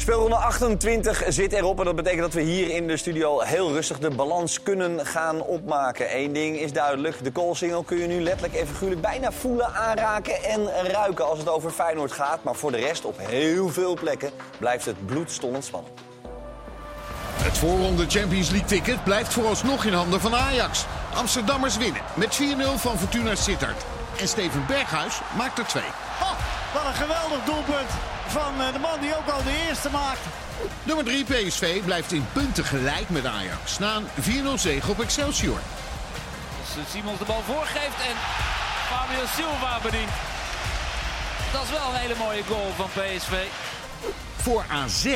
Speelronde 28 zit erop en dat betekent dat we hier in de studio heel rustig de balans kunnen gaan opmaken. Eén ding is duidelijk, de koolsingel kun je nu letterlijk en figuurlijk bijna voelen, aanraken en ruiken als het over Feyenoord gaat. Maar voor de rest op heel veel plekken blijft het bloedstollend spannend. Het voorronde Champions League ticket blijft vooralsnog in handen van Ajax. Amsterdammers winnen met 4-0 van Fortuna Sittard. En Steven Berghuis maakt er twee. Oh, wat een geweldig doelpunt van eh, de man die ook al de eerste maakt. Nummer 3 PSV blijft in punten gelijk met Ajax. Na een 4-0 zege op Excelsior. Als eh, Simons de bal voorgeeft en Fabio Silva bedient. Dat is wel een hele mooie goal van PSV. Voor AZ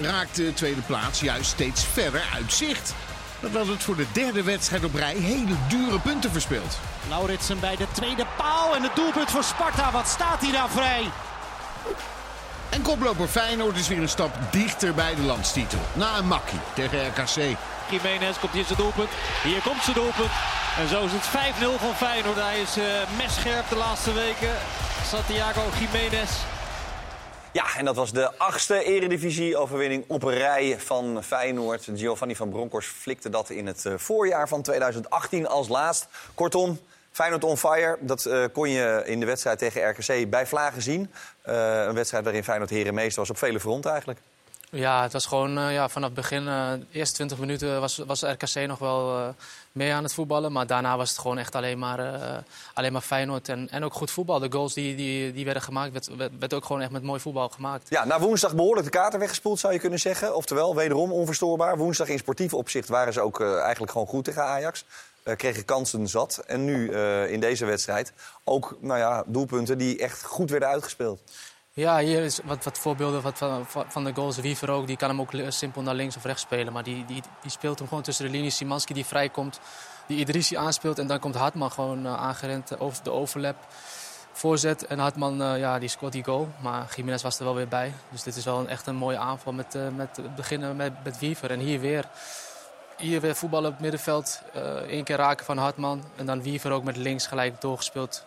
raakt de tweede plaats juist steeds verder uit zicht. Nadat het voor de derde wedstrijd op rij hele dure punten verspeelt. Lauritsen bij de tweede paal en het doelpunt voor Sparta. Wat staat hij daar vrij? En koploper Feyenoord is weer een stap dichter bij de landstitel. Na een makkie tegen RKC. Jiménez komt hier zijn doelpunt. Hier komt zijn doelpunt. En zo is het 5-0 van Feyenoord. Hij is uh, messcherp de laatste weken. Santiago Jiménez. Ja, en dat was de achtste eredivisie-overwinning op een rij van Feyenoord. Giovanni van Bronckhorst flikte dat in het eh, voorjaar van 2018 als laatst. Kortom, Feyenoord on fire, dat uh, kon je in de wedstrijd tegen RKC bij Vlagen zien. Uh, een wedstrijd waarin Feyenoord herenmeester was op vele fronten eigenlijk. Ja, het was gewoon uh, ja, vanaf het begin, de eerste 20 minuten was, was RKC nog wel mee aan het voetballen. Maar daarna was het gewoon echt alleen maar, alleen maar Feyenoord. En, en ook goed voetbal. De goals die, die, die werden gemaakt, werd, werd, werd, ook gewoon echt met mooi voetbal gemaakt. Ja, na woensdag behoorlijk de kaarten weggespoeld zou je kunnen zeggen. Oftewel, wederom onverstoorbaar. Woensdag in sportief opzicht waren ze ook eigenlijk gewoon goed tegen Ajax. Uh, kregen kansen zat. En nu uh, in deze wedstrijd ook nou ja, doelpunten die echt goed werden uitgespeeld. Ja, hier is wat, wat voorbeelden wat van, van de goals. Wiever ook, die kan hem ook simpel naar links of rechts spelen. Maar die, die, die speelt hem gewoon tussen de linies. Simanski die vrijkomt, die Idrissi aanspeelt. En dan komt Hartman gewoon uh, aangerend over de overlap. Voorzet en Hartman ja, die scoort die goal. Maar Jiménez was er wel weer bij. Dus dit is wel een, echt een mooie aanval met, uh, met beginnen met, met Wiever. En hier weer hier weer voetballen op het middenveld. Eén uh, keer raken van Hartman. En dan Wiever ook met links gelijk doorgespeeld.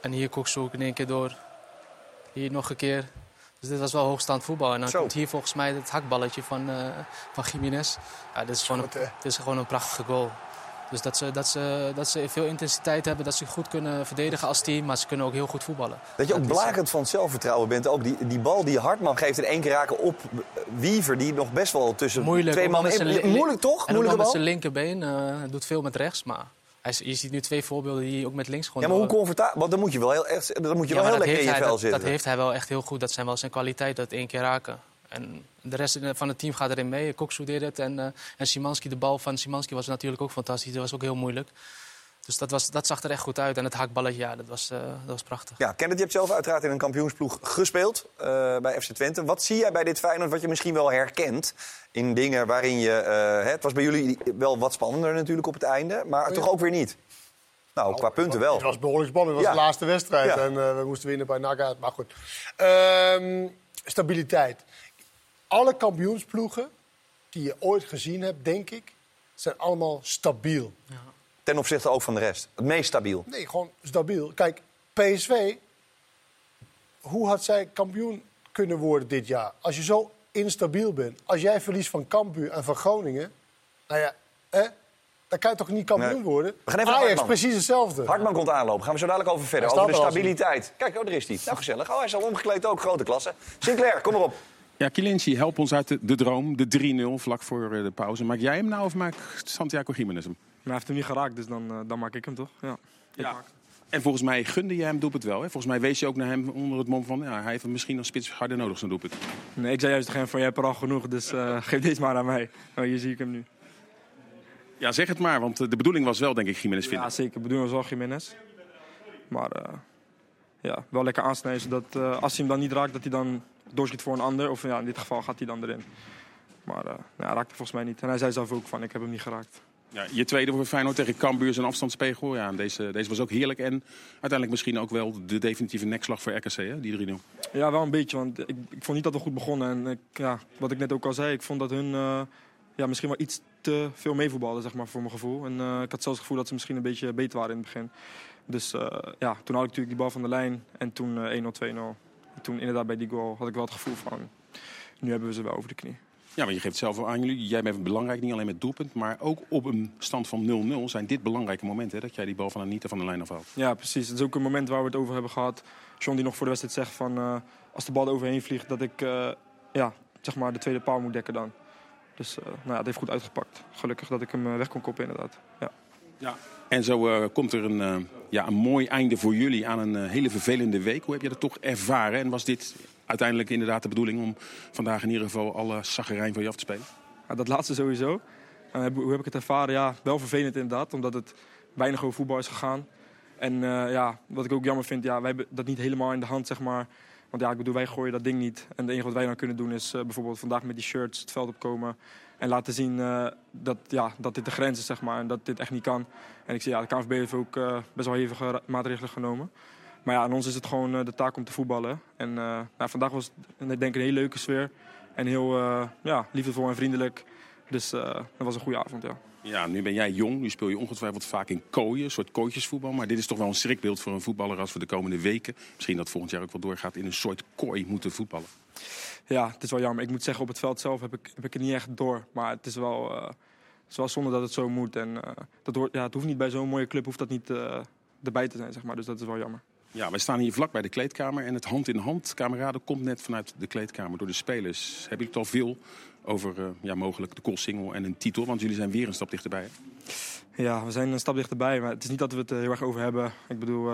En hier Koksoek in één keer door. Hier nog een keer. Dus dit was wel hoogstaand voetbal. En dan Zo. komt hier volgens mij het hakballetje van, uh, van Jiménez. Ja, dit is, gewoon een, dit is gewoon een prachtige goal. Dus dat ze, dat, ze, dat ze veel intensiteit hebben, dat ze goed kunnen verdedigen als team, maar ze kunnen ook heel goed voetballen. Dat je ook is- blakend van zelfvertrouwen bent. Ook die, die bal die Hartman geeft in één keer raken op Wiever, die nog best wel tussen Moeilijk. twee man in. li- Moeilijk toch? En ook Moeilijke met bal? zijn linkerbeen. Hij doet veel met rechts, maar hij, is- je ziet nu twee voorbeelden die ook met links gewoon... Ja, maar hoe comfortabel? Want dan moet je wel heel, echt, dan moet je Ja, wel heel lekker in je heeft hij- vel dat- zitten. Dat heeft hij wel echt heel goed. Dat zijn wel zijn kwaliteit, dat één keer raken. En de rest van het team gaat erin mee. Koksu deed het. En, eh en Simanski, de bal van Simanski was natuurlijk ook fantastisch. Dat was ook heel moeilijk. Dus dat, was, dat zag er echt goed uit. En het hakballetje, ja, dat was, eh, dat was prachtig. Ja, Kenneth, je hebt zelf uiteraard in een kampioensploeg gespeeld eh, bij FC Twente. Wat zie jij bij dit Feyenoord wat je misschien wel herkent in dingen waarin je... eh, hè, het was bij jullie wel wat spannender natuurlijk op het einde, maar toch ook weer niet? Nou, qua punten wel. Het was behoorlijk spannend. Het was Ja. de laatste wedstrijd. Ja. En eh, we moesten winnen bij NAC uit. Maar goed. Ehm, stabiliteit. Alle kampioensploegen die je ooit gezien hebt, denk ik, zijn allemaal stabiel. Ten opzichte ook van de rest. Het meest stabiel. Nee, gewoon stabiel. Kijk, PSV, hoe had zij kampioen kunnen worden dit jaar? Als je zo instabiel bent. Als jij verliest van Cambuur en van Groningen... Nou ja, hè, dan kan je toch niet kampioen Nee. worden? We gaan even naar Ajax, Hartman. precies hetzelfde. Hartman komt aanlopen. Gaan we zo dadelijk over verder. Over de er stabiliteit. Kijk, oh, daar is hij. Nou, gezellig. Oh, hij is al omgekleed ook. Grote klasse. Sinclair, kom maar op. Ja, Kielinci, help ons uit de, de droom. De 3-0 vlak voor eh, de pauze. Maak jij hem nou of maakt Santiago Gimenez hem? Maar hij heeft hem niet geraakt, dus dan, eh, dan maak ik hem toch? Ja. Ik Ja. maak. En volgens mij gunde jij hem doelpunt wel. Hè? Volgens mij wees je ook naar hem onder het mom van... Ja, hij heeft hem misschien als spits harder nodig, zijn doelpunt. Nee, ik zei juist tegen hem van, jij hebt er al genoeg, dus eh, geef deze maar aan mij. Oh, hier zie ik hem nu. Ja, zeg het maar, want de bedoeling was wel, denk ik, Gimenez vinden. Ja, zeker. Bedoelen we wel Jiménez. Maar eh, ja, wel lekker aansnijden, zodat eh, als hij hem dan niet raakt, dat hij dan doorschiet voor een ander. Of ja, in dit geval gaat hij dan erin. Maar eh, ja, raakte volgens mij niet. En hij zei zelf ook van, ik heb hem niet geraakt. Ja, je tweede voor Feyenoord tegen Cambuur zijn afstandspegel. Ja, en deze, deze was ook heerlijk. En uiteindelijk misschien ook wel de definitieve nekslag voor RKC, hè? die 3-0. Ja, wel een beetje, want ik, ik vond niet dat we goed begonnen. En ik, ja, wat ik net ook al zei, ik vond dat hun eh, ja, misschien wel iets te veel meevoetbalden, zeg maar, voor mijn gevoel. En ik had zelfs het gevoel dat ze misschien een beetje beter waren in het begin. Dus eh, ja, toen had ik natuurlijk die bal van de lijn en toen eh 1-0, 2-0. En toen inderdaad bij die goal had ik wel het gevoel van... nu hebben we ze wel over de knie. Ja, maar je geeft zelf aan jullie. Jij bent belangrijk, niet alleen met doelpunt. Maar ook op een stand van 0-0 zijn dit belangrijke momenten. Hè, dat jij die bal van Anita van de lijn afhaalt. Ja, precies. Het is ook een moment waar we het over hebben gehad. John die nog voor de wedstrijd zegt van... eh, als de bal er overheen vliegt, dat ik ja, zeg maar de tweede paal moet dekken dan. Dus eh, nou ja, het heeft goed uitgepakt. Gelukkig dat ik hem weg kon koppen inderdaad. Ja. Ja. En zo eh, komt er een, eh, ja, een mooi einde voor jullie aan een eh, hele vervelende week. Hoe heb je dat toch ervaren? En was dit uiteindelijk inderdaad de bedoeling om vandaag in ieder geval alle zaggerijn van je af te spelen? Ja, dat laatste sowieso. En heb- hoe heb ik het ervaren? Ja, wel vervelend inderdaad, omdat het weinig over voetbal is gegaan. En eh, ja, wat ik ook jammer vind, ja, wij hebben dat niet helemaal in de hand, zeg maar. Want ja, ik bedoel, wij gooien dat ding niet. En het enige wat wij dan kunnen doen is eh, bijvoorbeeld vandaag met die shirts het veld opkomen. En laten zien eh, dat, ja, dat dit de grens is, zeg maar. En dat dit echt niet kan. En ik zie, ja, de KNVB heeft ook eh, best wel hevige maatregelen genomen. Maar ja, aan ons is het gewoon eh, de taak om te voetballen. En nou, vandaag was het ik denk een hele leuke sfeer. En heel ja, liefdevol en vriendelijk. Dus dat was een goede avond, ja. Ja, nu ben jij jong. Nu speel je ongetwijfeld vaak in kooien, een soort kooitjesvoetbal. Maar dit is toch wel een schrikbeeld voor een voetballer als we de komende weken... misschien dat volgend jaar ook wel doorgaat, in een soort kooi moeten voetballen. Ja, het is wel jammer. Ik moet zeggen, op het veld zelf heb ik, heb ik het niet echt door. Maar het is wel, eh, het is wel zonde dat het zo moet. En eh, dat hoort, ja, het hoeft niet bij zo'n mooie club hoeft dat niet eh, erbij te zijn, zeg maar. Dus dat is wel jammer. Ja, wij staan hier vlak bij de kleedkamer en het hand in hand kameraden komt net vanuit de kleedkamer door de spelers. Hebben jullie het al veel over ja, mogelijk de single en een titel? Want jullie zijn weer een stap dichterbij. hè? Ja, we zijn een stap dichterbij. Maar het is niet dat we het heel erg over hebben. Ik bedoel,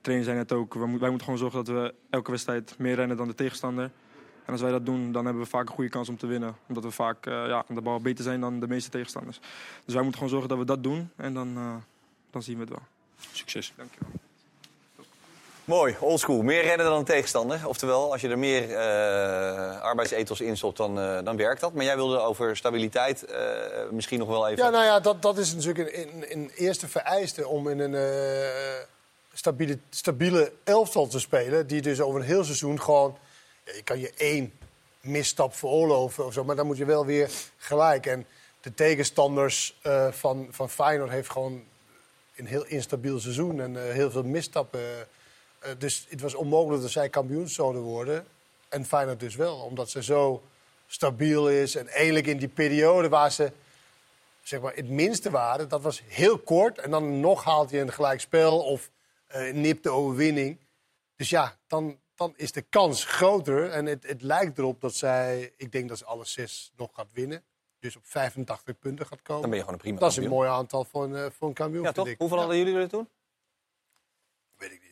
trainers zijn het ook. Wij moeten gewoon zorgen dat we elke wedstrijd meer rennen dan de tegenstander. En als wij dat doen, dan hebben we vaak een goede kans om te winnen. Omdat we vaak eh, ja, aan de bal beter zijn dan de meeste tegenstanders. Dus wij moeten gewoon zorgen dat we dat doen. En dan, eh, dan zien we het wel. Succes. Dankjewel. Mooi, oldschool. Meer rennen dan een tegenstander. Oftewel, als je er meer eh arbeidsethos in stopt, dan, eh, dan werkt dat. Maar jij wilde over stabiliteit eh, misschien nog wel even... Ja, nou ja, dat, dat is natuurlijk een, een, een eerste vereiste om in een eh, stabiele, stabiele elftal te spelen. Die dus over een heel seizoen gewoon... Je kan je één misstap veroorloven of zo, maar dan moet je wel weer gelijk. En de tegenstanders eh, van, van Feyenoord heeft gewoon een heel instabiel seizoen en eh, heel veel misstappen. Eh, dus het was onmogelijk dat zij kampioen zouden worden. En Feyenoord dus wel, omdat ze zo stabiel is. En eigenlijk in die periode waar ze zeg maar, het minste waren, dat was heel kort. En dan nog haalt hij een gelijkspel of eh nipt de overwinning. Dus ja, dan, dan is de kans groter. En het, het lijkt erop dat zij, ik denk dat ze alle zes nog gaat winnen. Dus op 85 punten gaat komen. Dan ben je gewoon een prima dat is een kampioen. mooi aantal voor een, eh, voor een kampioen. Ja, toch? ik. Hoeveel Ja, hadden jullie er toen? Weet ik niet.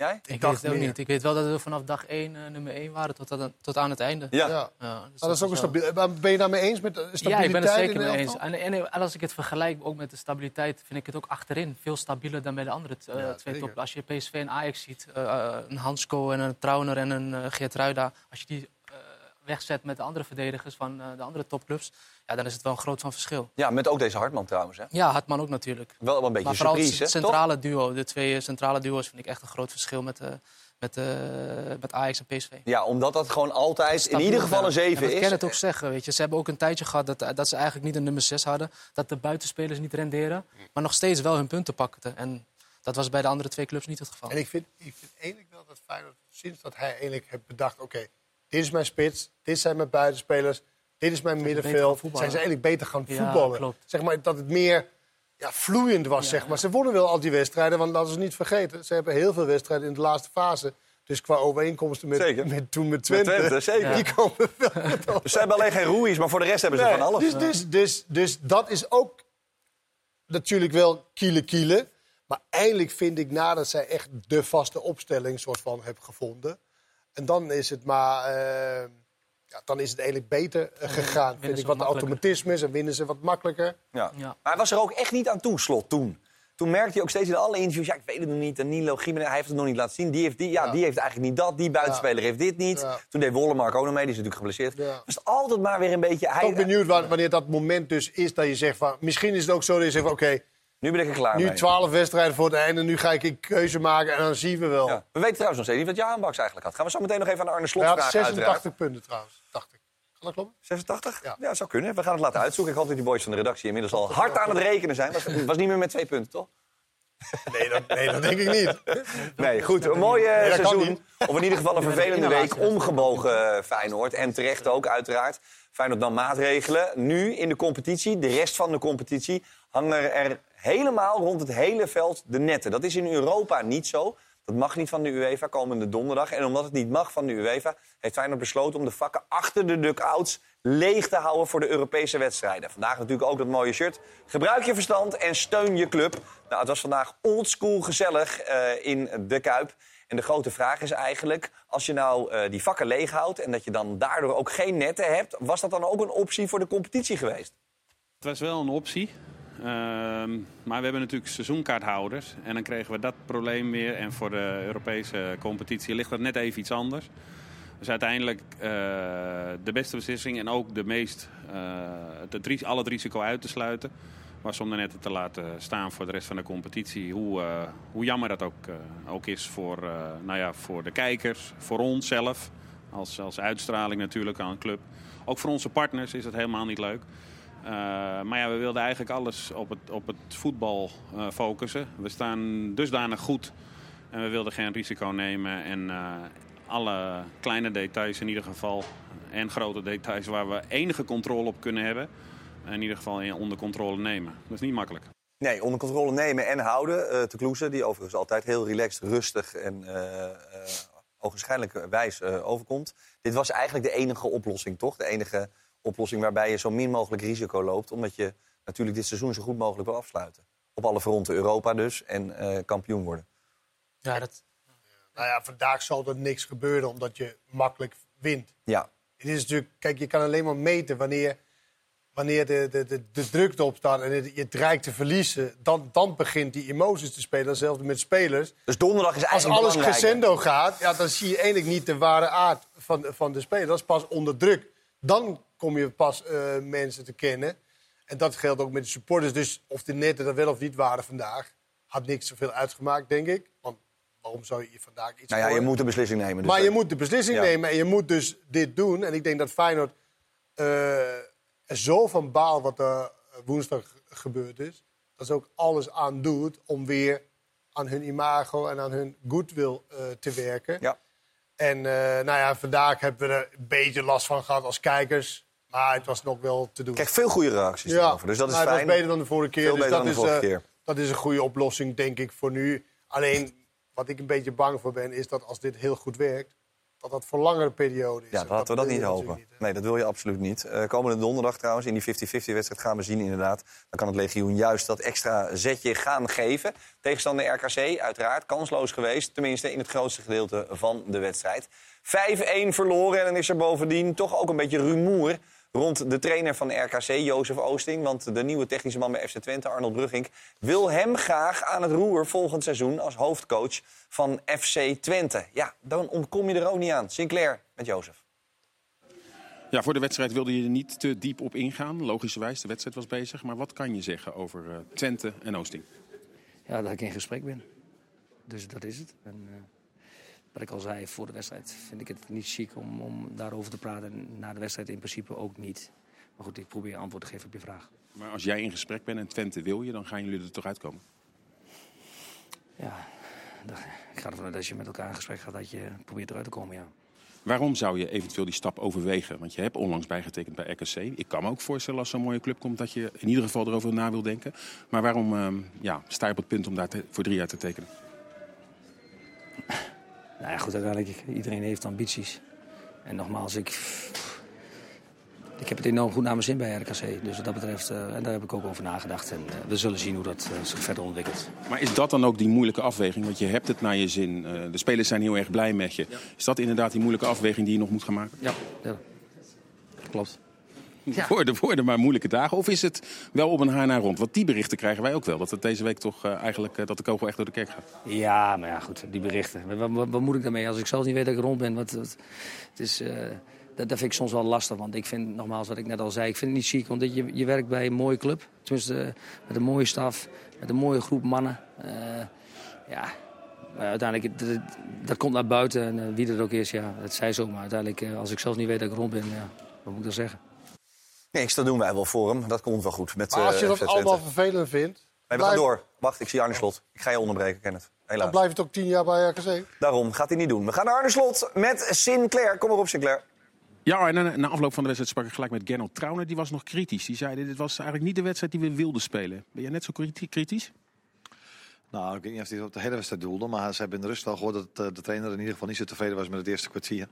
Jij? Ik, dacht weet het ook meer. niet. Ik weet wel dat we vanaf dag 1 nummer 1 waren tot aan, tot aan het einde. Ja. Ja. Ja, dus Maar dat is ook een stabiel. maar Ben je daarmee eens met de stabiliteit? Ja, ik ben het zeker mee eens. En, en, en als ik het vergelijk ook met de stabiliteit, vind ik het ook achterin veel stabieler dan bij de andere eh, Ja, twee top. Als je PSV en Ajax ziet, eh, eh, een Hansko en een Trauner en een uh, Geert Ruida, als je die eh, wegzet met de andere verdedigers van eh, de andere topclubs, ja, dan is het wel een groot van verschil. Ja, met ook deze Hartman trouwens. Hè? Ja, Hartman ook natuurlijk. Wel een beetje Maar vooral surprise, het centrale duo, de twee centrale duo's, vind ik echt een groot verschil met, eh, met, eh, met Ajax en PSV. Ja, omdat dat gewoon altijd in ieder geval een 7 En dat is. kan het ook zeggen. Weet je. Ze hebben ook een tijdje gehad dat, dat ze eigenlijk niet een nummer 6 hadden. Dat de buitenspelers niet renderen. Maar nog steeds wel hun punten pakten. En dat was bij de andere twee clubs niet het geval. En ik vind, ik vind eigenlijk wel dat Feyenoord, sinds dat hij eigenlijk heeft bedacht... oké, dit is mijn spits, dit zijn mijn buitenspelers, dit is mijn middenveld... zijn ze eigenlijk beter gaan Ja, voetballen. klopt. Zeg maar dat het meer ja, vloeiend was, Ja, zeg maar. ja. Ze wonnen wel al die wedstrijden, want laten we niet vergeten... ze hebben heel veel wedstrijden in de laatste fase... Dus qua overeenkomsten met, Zeker. met toen met Twente, Twente, zeker. die komen wel. Dus ze hebben alleen geen roeies, maar voor de rest hebben ze Nee, van alles. Dus, dus, dus, dus dat is ook natuurlijk wel kiele kiele. Maar eindelijk vind ik nadat zij echt de vaste opstelling soort van hebben gevonden. En dan is het maar... eh, ja, dan is het eigenlijk beter eh, gegaan. Vind ik wat de is en winnen ze wat makkelijker. Ja. Ja. Maar hij was er ook echt niet aan toe, Slot, toen. Toen merkte je ook steeds in alle interviews... ja, ik weet het nog niet, en Nilo Gimenez, hij heeft het nog niet laten zien. Die heeft, die, ja, Ja. die heeft eigenlijk niet dat, die buitenspeler heeft dit niet. Ja. Toen deed Wollemark ook nog mee, die is natuurlijk geblesseerd. Ja. Was het altijd maar weer een beetje... Ik Hij, ben ook benieuwd wa- wanneer dat moment dus is dat je zegt van... Misschien is het ook zo dat je zegt van oké, nu ben ik er klaar nu mee. twaalf wedstrijden voor het einde. Nu ga ik een keuze maken en dan zien we wel. Ja. We weten trouwens nog steeds niet wat Jaan Baks eigenlijk had. Gaan we zo meteen nog even aan Arne Slot Hij had vragen, uiteraard. 86 punten trouwens, dat kloppen? 86? Ja. Ja. dat zou kunnen. We gaan het laten uitzoeken. Ik hoop dat die boys van de redactie inmiddels al hard aan het rekenen zijn. Was, was niet meer met twee punten, toch? Nee, dat, nee, dat denk ik niet. Nee, goed. Een mooi eh, dat seizoen. Of in ieder geval een vervelende week. Omgebogen eh, Feyenoord. En terecht ook, uiteraard. Feyenoord dan maatregelen. Nu in de competitie, de rest van de competitie... hangen er helemaal rond het hele veld de netten. Dat is in Europa niet zo. Dat mag niet van de UEFA komende donderdag. En omdat het niet mag van de UEFA... heeft Feyenoord besloten om de vakken achter de duckouts leeg te houden voor de Europese wedstrijden. Vandaag natuurlijk ook dat mooie shirt. Gebruik je verstand en steun je club. Nou, het was vandaag oldschool gezellig eh, in de Kuip. En de grote vraag is eigenlijk, als je nou eh, die vakken leeg houdt... en dat je dan daardoor ook geen netten hebt... was dat dan ook een optie voor de competitie geweest? Het was wel een optie. Ehm, maar we hebben natuurlijk seizoenkaarthouders. En dan kregen we dat probleem weer. En voor de Europese competitie ligt dat net even iets anders. Dus uiteindelijk eh, de beste beslissing en ook de meest, eh, het, het risico uit te sluiten... was om netten te laten staan voor de rest van de competitie. Hoe, eh, hoe jammer dat ook, ook is voor, nou ja, voor de kijkers, voor ons zelf... Als, als uitstraling natuurlijk aan een club. Ook voor onze partners is het helemaal niet leuk. Uh, maar ja, we wilden eigenlijk alles op het, op het voetbal uh, focussen. We staan dusdanig goed en we wilden geen risico nemen. En uh, alle kleine details in ieder geval en grote details waar we enige controle op kunnen hebben... in ieder geval onder controle nemen. Dat is niet makkelijk. Nee, onder controle nemen en houden. Te Kloeze, die overigens altijd heel relaxed, rustig en ogenschijnlijk wijs overkomt. Dit was eigenlijk de enige oplossing, toch? De enige oplossing waarbij je zo min mogelijk risico loopt. Omdat je natuurlijk dit seizoen zo goed mogelijk wil afsluiten. Op alle fronten, Europa dus, en uh, kampioen worden. Ja, dat, Nou ja, vandaag zal er niks gebeuren omdat je makkelijk wint. Ja, Het is natuurlijk, kijk, je kan alleen maar meten wanneer, wanneer de, de, de, de druk erop staat en het, je dreigt te verliezen. Dan, dan begint die emoties te spelen. Hetzelfde met spelers. dus donderdag is Als eigenlijk alles belangrijker. crescendo gaat, ja, dan zie je eigenlijk niet de ware aard van, van de speler. Dat is pas onder druk. Dan kom je pas eh, mensen te kennen. En dat geldt ook met de supporters. Dus of de netten er wel of niet waren vandaag, had niks zoveel uitgemaakt, denk ik. Want waarom zou je vandaag iets Nou ja, je moet een beslissing nemen. Dus maar je moet de beslissing Ja. nemen en je moet dus dit doen. En ik denk dat Feyenoord eh, er zo van baal wat er eh, woensdag gebeurd is. Dat ze ook alles aan doet om weer aan hun imago en aan hun goodwill te werken. Ja. En nou ja, vandaag hebben we er een beetje last van gehad als kijkers. Maar het was nog wel te doen. Krijg veel goede reacties ja, erover, dus dat is het fijn. was beter dan de vorige keer. Veel dus beter dat dan de is, vorige eh, keer. Dat is een goede oplossing, denk ik, voor nu. Alleen, wat ik een beetje bang voor ben, is dat als dit heel goed werkt... dat dat voor langere periode is. Ja, En laten we dat niet hopen. niet. Nee, dat wil je absoluut niet. Eh, komende donderdag trouwens, in die 50-50-wedstrijd gaan we zien inderdaad. Dan kan het legioen juist dat extra zetje gaan geven. Tegenstander RKC, uiteraard, kansloos geweest. Tenminste in het grootste gedeelte van de wedstrijd. 5-1 verloren en dan is er bovendien toch ook een beetje rumoer... rond de trainer van RKC, Jozef Oosting. Want de nieuwe technische man bij FC Twente, Arnold Brugging... wil hem graag aan het roer volgend seizoen als hoofdcoach van FC Twente. Ja, dan ontkom je er ook niet aan. Sinclair met Jozef. Ja, voor de wedstrijd wilde je er niet te diep op ingaan. Logischerwijs, de wedstrijd was bezig. Maar wat kan je zeggen over eh, Twente en Oosting? Ja, dat ik in gesprek ben. Dus dat is het. En, eh, wat ik al zei voor de wedstrijd, vind ik het niet chic om, om daarover te praten. En na de wedstrijd in principe ook niet. Maar goed, ik probeer antwoord te geven op je vraag. Maar als jij in gesprek bent en Twente wil je, dan gaan jullie er toch uitkomen? Ja, ik ga ervan uit dat je met elkaar in gesprek gaat, dat je probeert eruit te komen, ja. Waarom zou je eventueel die stap overwegen? Want je hebt onlangs bijgetekend bij RKC. Ik kan me ook voorstellen als zo'n mooie club komt dat je in ieder geval erover na wil denken. Maar waarom ehm, ja, sta je op het punt om daar te- voor drie jaar te tekenen? Nou ja, goed, uiteindelijk, iedereen heeft ambities. En nogmaals, ik, ik heb het enorm goed naar mijn zin bij RKC. Dus wat dat betreft, eh, en daar heb ik ook over nagedacht. En eh, we zullen zien hoe dat eh, zich verder ontwikkelt. Maar is dat dan ook die moeilijke afweging? Want je hebt het naar je zin. De spelers zijn heel erg blij met je. Is dat inderdaad die moeilijke afweging die je nog moet gaan maken? Ja, ja. klopt. Ja. Worden, worden maar moeilijke dagen? Of is het wel op een haar naar rond? Want die berichten krijgen wij ook wel. Dat het deze week toch eh, eigenlijk eh, dat de kogel echt door de kerk gaat. Ja, maar ja, goed, die berichten. Wat, wat, wat moet ik daarmee als ik zelf niet weet dat ik rond ben? Wat, wat- het is, eh, dat, dat vind ik soms wel lastig. Want ik vind, nogmaals, wat ik net al zei, ik vind het niet chic. Omdat je, je werkt bij een mooie club. Tenminste, met een mooie staf, met een mooie groep mannen. Ja, maar uiteindelijk, dat, dat komt naar buiten. En wie dat ook is, ja, dat zij zo. Maar uiteindelijk, als ik zelf niet weet dat ik rond ben, ja, wat moet ik dan zeggen? Niks, dat doen wij wel voor hem. Dat komt wel goed. Met, Maar als je eh, dat allemaal vervelend vindt, we gaan door. Wacht, ik zie Arne Slot. Ik ga je onderbreken, Kenneth. Dan Helaas. blijf je toch tien jaar bij RKC. Daarom gaat hij niet doen. We gaan naar Arne Slot met Sinclair. Kom maar op, Sinclair. Ja, en na, na afloop van de wedstrijd sprak ik gelijk met Gernot Trauner. Die was nog kritisch. Die zei, dit was eigenlijk niet de wedstrijd die we wilden spelen. Ben jij net zo kriti- kritisch? Nou, ik weet niet of hij het op de hele wedstrijd doelde. Maar ze hebben in de rust wel gehoord dat eh, de trainer in ieder geval niet zo tevreden was met het eerste kwartier.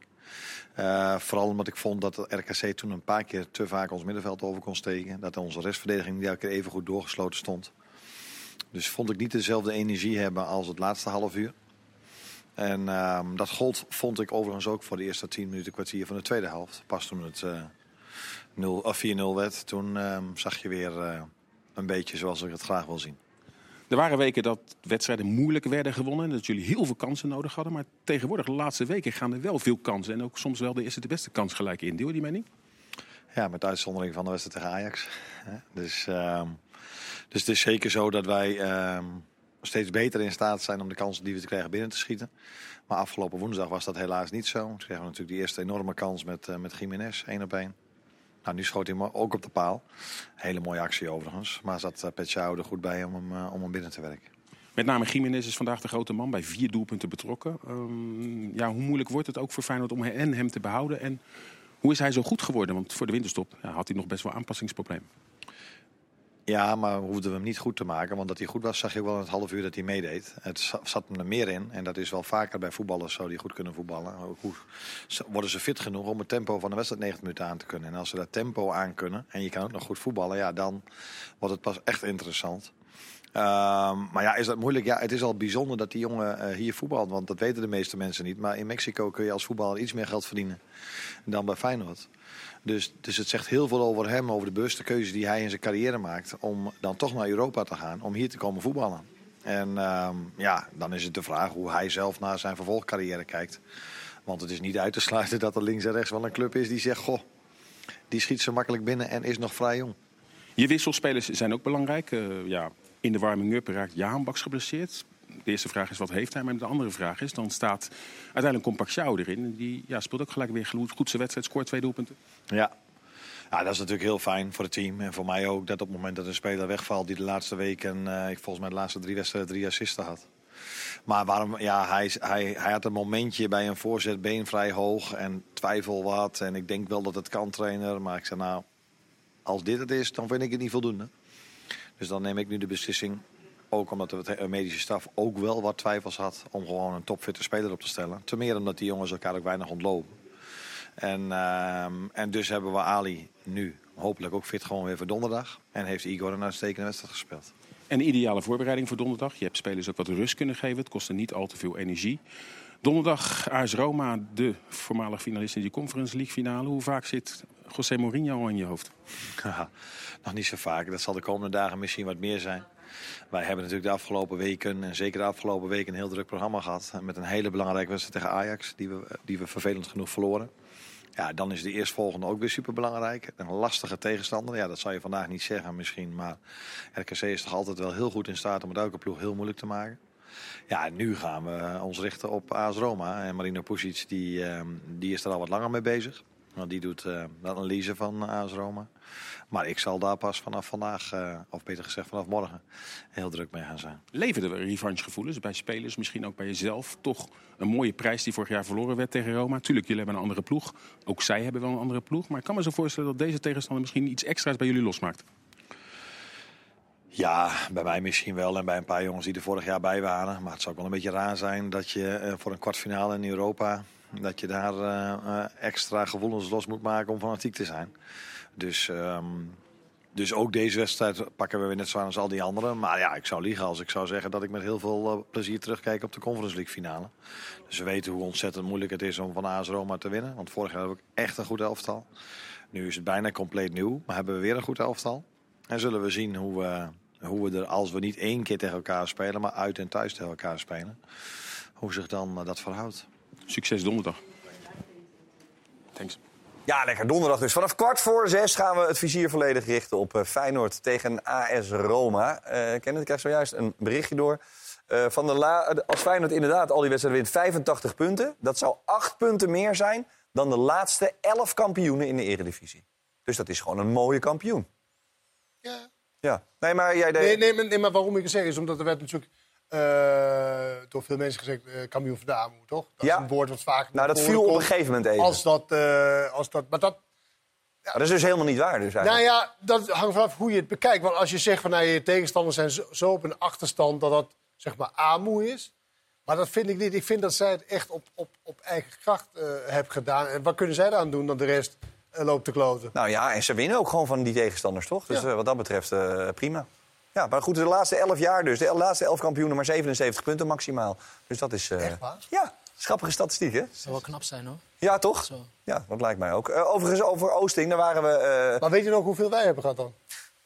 Eh, vooral omdat ik vond dat RKC toen een paar keer te vaak ons middenveld over kon steken. Dat onze restverdediging niet elke keer even goed doorgesloten stond. Dus vond ik niet dezelfde energie hebben als het laatste half uur. En ehm, dat gold vond ik overigens ook voor de eerste 10 minuten kwartier van de tweede helft. Pas toen het eh, 0 of 4-0 werd, toen ehm, zag je weer eh, een beetje zoals ik het graag wil zien. Er waren weken dat wedstrijden moeilijk werden gewonnen. En dat jullie heel veel kansen nodig hadden. Maar tegenwoordig, de laatste weken, gaan er wel veel kansen. En ook soms wel de eerste de beste kans gelijk in. Deel die mening? Ja, met uitzondering van de wedstrijd tegen Ajax. Dus, ehm, dus het is zeker zo dat wij ehm, steeds beter in staat zijn om de kansen die we te krijgen binnen te schieten. Maar afgelopen woensdag was dat helaas niet zo. Toen kregen we natuurlijk die eerste enorme kans met, eh met Jiménez, één op één. Nou, nu schoot hij ook op de paal. Hele mooie actie overigens. Maar zat uh, Petjao er goed bij om hem, eh, om binnen te werken. Met name Jiménez is vandaag de grote man bij vier doelpunten betrokken. Ehm, ja, hoe moeilijk wordt het ook voor Feyenoord om en hem te behouden? En hoe is hij zo goed geworden? Want voor de winterstop had hij nog best wel aanpassingsproblemen. Ja, maar hoefden we hem niet goed te maken. Want dat hij goed was, zag je wel in het half uur dat hij meedeed. Het za- zat hem er meer in. En dat is wel vaker bij voetballers zo die goed kunnen voetballen. Hoe worden ze fit genoeg om het tempo van de wedstrijd 90 minuten aan te kunnen. En als ze dat tempo aan kunnen en je kan ook nog goed voetballen, ja, dan wordt het pas echt interessant. Ehm, maar ja, is dat moeilijk? Ja, het is al bijzonder dat die jongen eh, hier voetbalt. Want dat weten de meeste mensen niet. Maar in Mexico kun je als voetballer iets meer geld verdienen dan bij Feyenoord. Dus, dus het zegt heel veel over hem, over de bewuste keuze die hij in zijn carrière maakt. Om dan toch naar Europa te gaan, om hier te komen voetballen. En ehm, ja, dan is het de vraag hoe hij zelf naar zijn vervolgcarrière kijkt. Want het is niet uit te sluiten dat er links en rechts wel een club is die zegt... Goh, die schiet zo makkelijk binnen en is nog vrij jong. Je wisselspelers zijn ook belangrijk. Eh, ja, in de warming-up raakt Jaan Baks geblesseerd. De eerste vraag is wat heeft hij, maar de andere vraag is... dan staat uiteindelijk Compactjou erin. En Die ja, speelt ook gelijk weer goed, zijn wedstrijd, scoort twee doelpunten. Ja. ja, dat is natuurlijk heel fijn voor het team. En voor mij ook dat op het moment dat een speler wegvalt... die de laatste weken, eh, ik volgens mij de laatste drie wedstrijden drie assisten had. Maar waarom, ja, hij, hij, hij had een momentje bij een voorzet, been vrij hoog en twijfel wat. En ik denk wel dat het kan, trainer. Maar ik zei, nou, als dit het is, dan vind ik het niet voldoende. Dus dan neem ik nu de beslissing, ook omdat de medische staf ook wel wat twijfels had... om gewoon een topfitte speler op te stellen. Ten meer omdat die jongens elkaar ook weinig ontlopen. En, ehm, en dus hebben we Ali nu hopelijk ook fit gewoon weer voor donderdag. En heeft Igor een uitstekende wedstrijd gespeeld. En de ideale voorbereiding voor donderdag. Je hebt spelers ook wat rust kunnen geven. Het kostte niet al te veel energie. Donderdag AS Roma, de voormalig finalist in die Conference League finale. Hoe vaak zit José Mourinho in je hoofd? Nog niet zo vaak. Dat zal de komende dagen misschien wat meer zijn. Wij hebben natuurlijk de afgelopen weken, en zeker de afgelopen weken, een heel druk programma gehad. Met een hele belangrijke wedstrijd tegen Ajax, die we, die we vervelend genoeg verloren. Ja, dan is de eerstvolgende ook weer superbelangrijk. Een lastige tegenstander. Ja, dat zou je vandaag niet zeggen misschien. Maar RKC is toch altijd wel heel goed in staat om het elke ploeg heel moeilijk te maken. Ja, nu gaan we ons richten op AS Roma. En Marino Pusic, die, ehm, die is er al wat langer mee bezig. Want die doet eh, de analyse van AS Roma. Maar ik zal daar pas vanaf vandaag, eh, of beter gezegd vanaf morgen, heel druk mee gaan zijn. Leverde er revanchegevoelens bij spelers, misschien ook bij jezelf? Toch een mooie prijs die vorig jaar verloren werd tegen Roma. Tuurlijk, jullie hebben een andere ploeg. Ook zij hebben wel een andere ploeg. Maar ik kan me zo voorstellen dat deze tegenstander misschien iets extra's bij jullie losmaakt. Ja, bij mij misschien wel en bij een paar jongens die er vorig jaar bij waren. Maar het zou ook wel een beetje raar zijn dat je eh, voor een kwartfinale in Europa... dat je daar eh, eh, extra gevoelens los moet maken om fanatiek te zijn. Dus, ehm, dus ook deze wedstrijd pakken we weer net zo aan als al die anderen. Maar ja, ik zou liegen als ik zou zeggen dat ik met heel veel eh, plezier terugkijk op de Conference League finale. Dus we weten hoe ontzettend moeilijk het is om van AS Roma te winnen. Want vorig jaar hebben we echt een goed elftal. Nu is het bijna compleet nieuw, maar hebben we weer een goed elftal. En zullen we zien hoe we, hoe we er, als we niet één keer tegen elkaar spelen, maar uit en thuis tegen elkaar spelen, hoe zich dan dat verhoudt. Succes donderdag. Thanks. Ja, lekker donderdag dus. Vanaf kwart voor zes gaan we het vizier volledig richten op eh, Feyenoord tegen AS Roma. Eh Kenneth, ik krijg zojuist een berichtje door. Eh, van de la als Feyenoord inderdaad al die wedstrijden wint 85 punten... dat zou acht punten meer zijn dan de laatste elf kampioenen in de eredivisie. Dus dat is gewoon een mooie kampioen. Ja. Ja. Nee, maar jij deed... Nee, nee, maar- nee, maar waarom ik het zeg is omdat er werd natuurlijk eh, door veel mensen gezegd uh, kampioen van de armoede, toch? Dat Ja. is een woord wat vaak Nou, dat viel op een gegeven moment even. Als dat, eh, als dat, maar dat, Maar dat is dus helemaal niet waar. Dus nou eigenlijk. ja, dat hangt vanaf hoe je het bekijkt. Want als je zegt van nou, je tegenstanders zijn zo, zo op een achterstand dat dat zeg maar armoede is. Maar dat vind ik niet. Ik vind dat zij het echt op, op, op eigen kracht eh hebben gedaan. En wat kunnen zij eraan doen dan de rest eh, loopt te kloten? Nou ja, en ze winnen ook gewoon van die tegenstanders, toch? Dus Ja. eh, wat dat betreft eh, prima. Ja, maar goed, de laatste elf jaar dus. De laatste elf kampioenen maar 77 punten maximaal. Dus dat is... eh, Echt waar? Ja, schappige statistiek, hè? Dat zou wel knap zijn hoor. Ja, toch? Zo. Ja, dat lijkt mij ook. Eh, overigens, over Oosting, daar waren we... eh, Maar weet je nog hoeveel wij hebben gehad dan?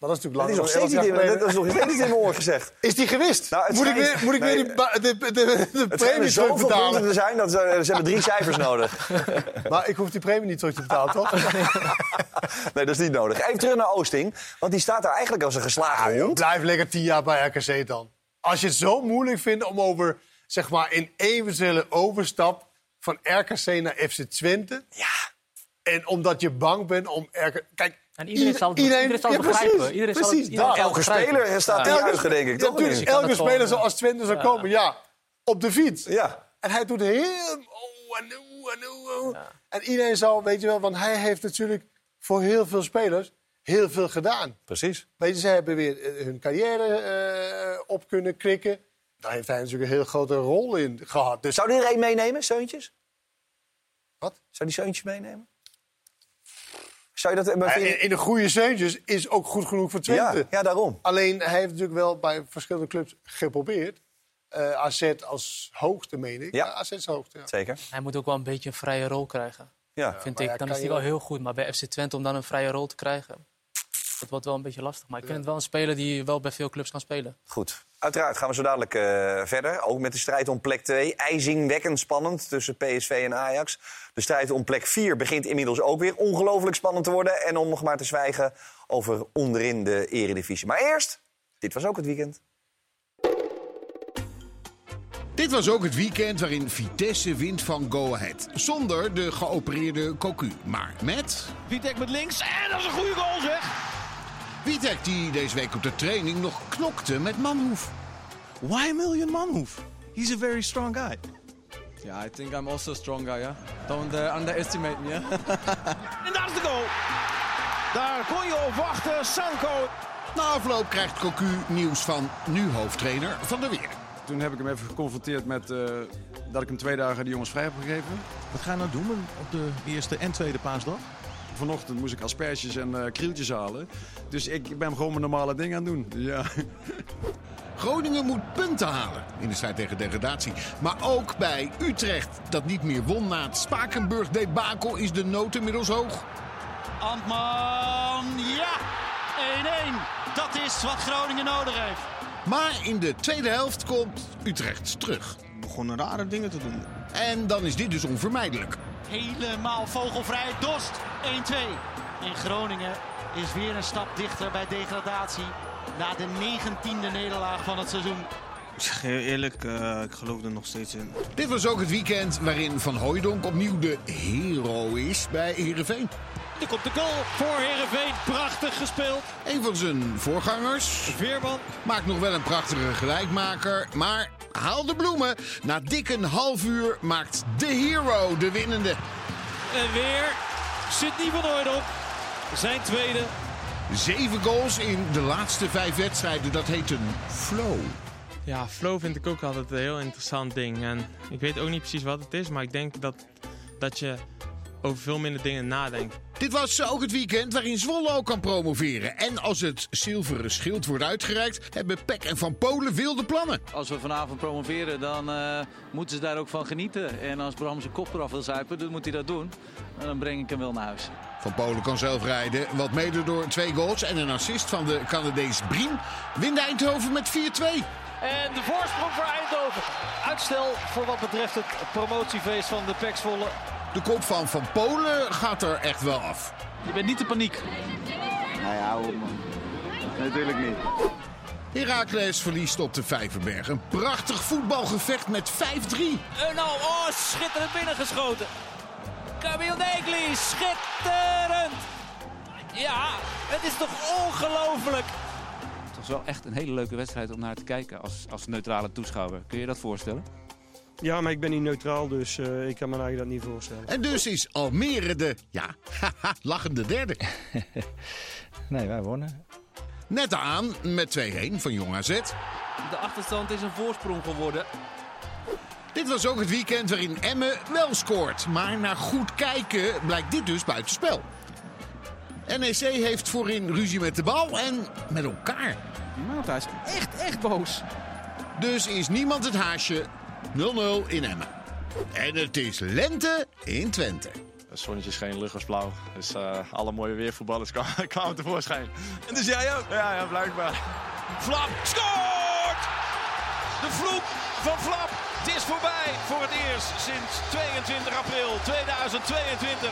Maar dat is dat natuurlijk is lang. nog steeds niet in, dat is nog steeds niet in mijn oor gezegd. Is die gewist? Nou, moet, ik weer, moet ik nee. weer die de, de, de, de Het schijnen premie zoveel punten terugbetalen? te zijn dat ze, ze hebben drie cijfers nodig. Maar ik hoef die premie niet terug te betalen, toch? Nee, dat is niet nodig. Even terug naar Oosting, want die staat daar eigenlijk als een geslagen hond. Blijf lekker tien jaar bij RKC dan. Als je het zo moeilijk vindt om over, zeg maar, een eventuele overstap van RKC naar FC Twente. Ja. En omdat je bang bent om. Kijk, En iedereen zal het- iedereen zal het ja, precies, begrijpen. Iedereen zal precies, iedereen zal Elke begrijpen. speler staat Ja. juichen, denk ik. Ja, toch? tuurlijk, Niet? kan elke gewoon, speler ja. zoals Twente zou komen, ja. Op de fiets. Ja. En hij doet heel... Oh, en oeh, en oeh, oeh. En iedereen zou, weet je wel, want hij heeft natuurlijk voor heel veel spelers heel veel gedaan. Precies. Weet je, ze hebben weer eh, hun carrière eh, op kunnen krikken. Daar heeft hij natuurlijk een heel grote rol in gehad. Dus Zou die er één meenemen, Seuntjes? Wat? Zou die Seuntjes meenemen? Zou je dat... maar in, in de goede Seuntjes is ook goed genoeg voor Twente. ja, ja, daarom. Alleen, hij heeft natuurlijk wel bij verschillende clubs geprobeerd. Eh AZ als hoogste, meen ik. Ja. AZ is ja. Zeker. Hij moet ook wel een beetje een vrije rol krijgen. Ja. Vind ik. Dan is hij wel- heel goed. Maar bij FC Twente om dan een vrije rol te krijgen... Dat wordt wel een beetje lastig. Maar ik vind het wel een speler die wel bij veel clubs kan spelen. Goed. Uiteraard gaan we zo dadelijk eh, verder. Ook met de strijd om plek 2. IJzingwekkend spannend tussen PSV en Ajax. De strijd om plek 4 begint inmiddels ook weer ongelooflijk spannend te worden. En om nog maar te zwijgen over onderin de eredivisie. Maar eerst, dit was ook het weekend. Dit was ook het weekend waarin Vitesse wint van Go Ahead. Zonder de geopereerde Cocu, maar met... Vitek met links. En dat is een goede goal, zeg. Witek die deze week op de training nog knokte met Manhoef. Why a million Manhoef? He's a very strong guy. Yeah, I think I'm also a strong guy, yeah? Don't uh, underestimate me, yeah? En daar is de goal. Daar kon je op wachten. Sanko. Na afloop krijgt Cocu nieuws van nu hoofdtrainer Van der Weer. Toen heb ik hem even geconfronteerd met eh, dat ik hem twee dagen de jongens vrij heb gegeven. Wat ga je nou doen op de eerste en tweede paasdag? Vanochtend moest ik asperges en eh, krieltjes halen. Dus ik ben gewoon mijn normale ding aan het doen. Ja. Groningen moet punten halen in de strijd tegen degradatie. Maar ook bij Utrecht, dat niet meer won na het Spakenburg-debakel, is de nood inmiddels hoog. Antman. Ja. 1-1. Dat is wat Groningen nodig heeft. Maar in de tweede helft komt Utrecht terug. Begonnen rare dingen te doen. En dan is dit dus onvermijdelijk. Helemaal vogelvrij. Dost 1-2. En Groningen is weer een stap dichter bij degradatie. Na de negentiende nederlaag van het seizoen. Ik zeg je eerlijk, eh, ik geloof er nog steeds in. Dit was ook het weekend waarin Van Hooijdonk opnieuw de hero is bij Heerenveen. Er komt de goal voor Herenveen. Prachtig gespeeld. Een van zijn voorgangers Veerman. maakt nog wel een prachtige gelijkmaker. Maar haal de bloemen. Na dik een half uur maakt de hero de winnende. En weer Sidney van Hooydonk. Zijn tweede. Zeven goals in de laatste vijf wedstrijden. Dat heet een flow. Ja, flow vind ik ook altijd een heel interessant ding. En ik weet ook niet precies wat het is, maar ik denk dat, dat je over veel minder dingen nadenkt. Dit was ook het weekend waarin Zwolle ook kan promoveren. En als het zilveren schild wordt uitgereikt, hebben Peck en Van Polen wilde plannen. Als we vanavond promoveren, dan eh, moeten ze daar ook van genieten. En als Bram zijn kop eraf wil zuipen, dan moet hij dat doen. En dan breng ik hem wel naar huis. Van Polen kan zelf rijden, wat mede door twee goals en een assist van de Canadees Brien. Wint Eindhoven met 4-2. En de voorsprong voor Eindhoven. Uitstel voor wat betreft het promotiefeest van de PEC Zwolle. De kop van Van Polen gaat er echt wel af. Je bent niet de paniek. Nou ja, hoor, man. Natuurlijk niet. Heracles verliest op de Vijverberg. Een prachtig voetbalgevecht met 5-3. En nou, oh, schitterend binnengeschoten. Camille Negli, schitterend. Ja, het is toch ongelooflijk. toch wel echt een hele leuke wedstrijd om naar te kijken als, als neutrale toeschouwer. Kun je dat voorstellen? Ja, maar ik ben niet neutraal, dus eh, ik kan me eigenlijk dat niet voorstellen. En dus is Almere de, ja, haha, lachende derde. Nee, wij wonnen. Net aan met 2-1 van Jong AZ. De achterstand is een voorsprong geworden. Dit was ook het weekend waarin Emmen wel scoort. Maar na goed kijken blijkt dit dus buitenspel. NEC heeft voorin ruzie met de bal en met elkaar. Mata is echt, echt boos. Dus is niemand het haasje. 0-0 in Emmen. En het is lente in Twente. Het zonnetje scheen, lucht was blauw. Dus eh, alle mooie weervoetballers kwamen, kwamen tevoorschijn. En dus jij ook? Ja, ja blijkbaar. Flap scoort! De vloek van Flap. Het is voorbij voor het eerst sinds 22 april 2022.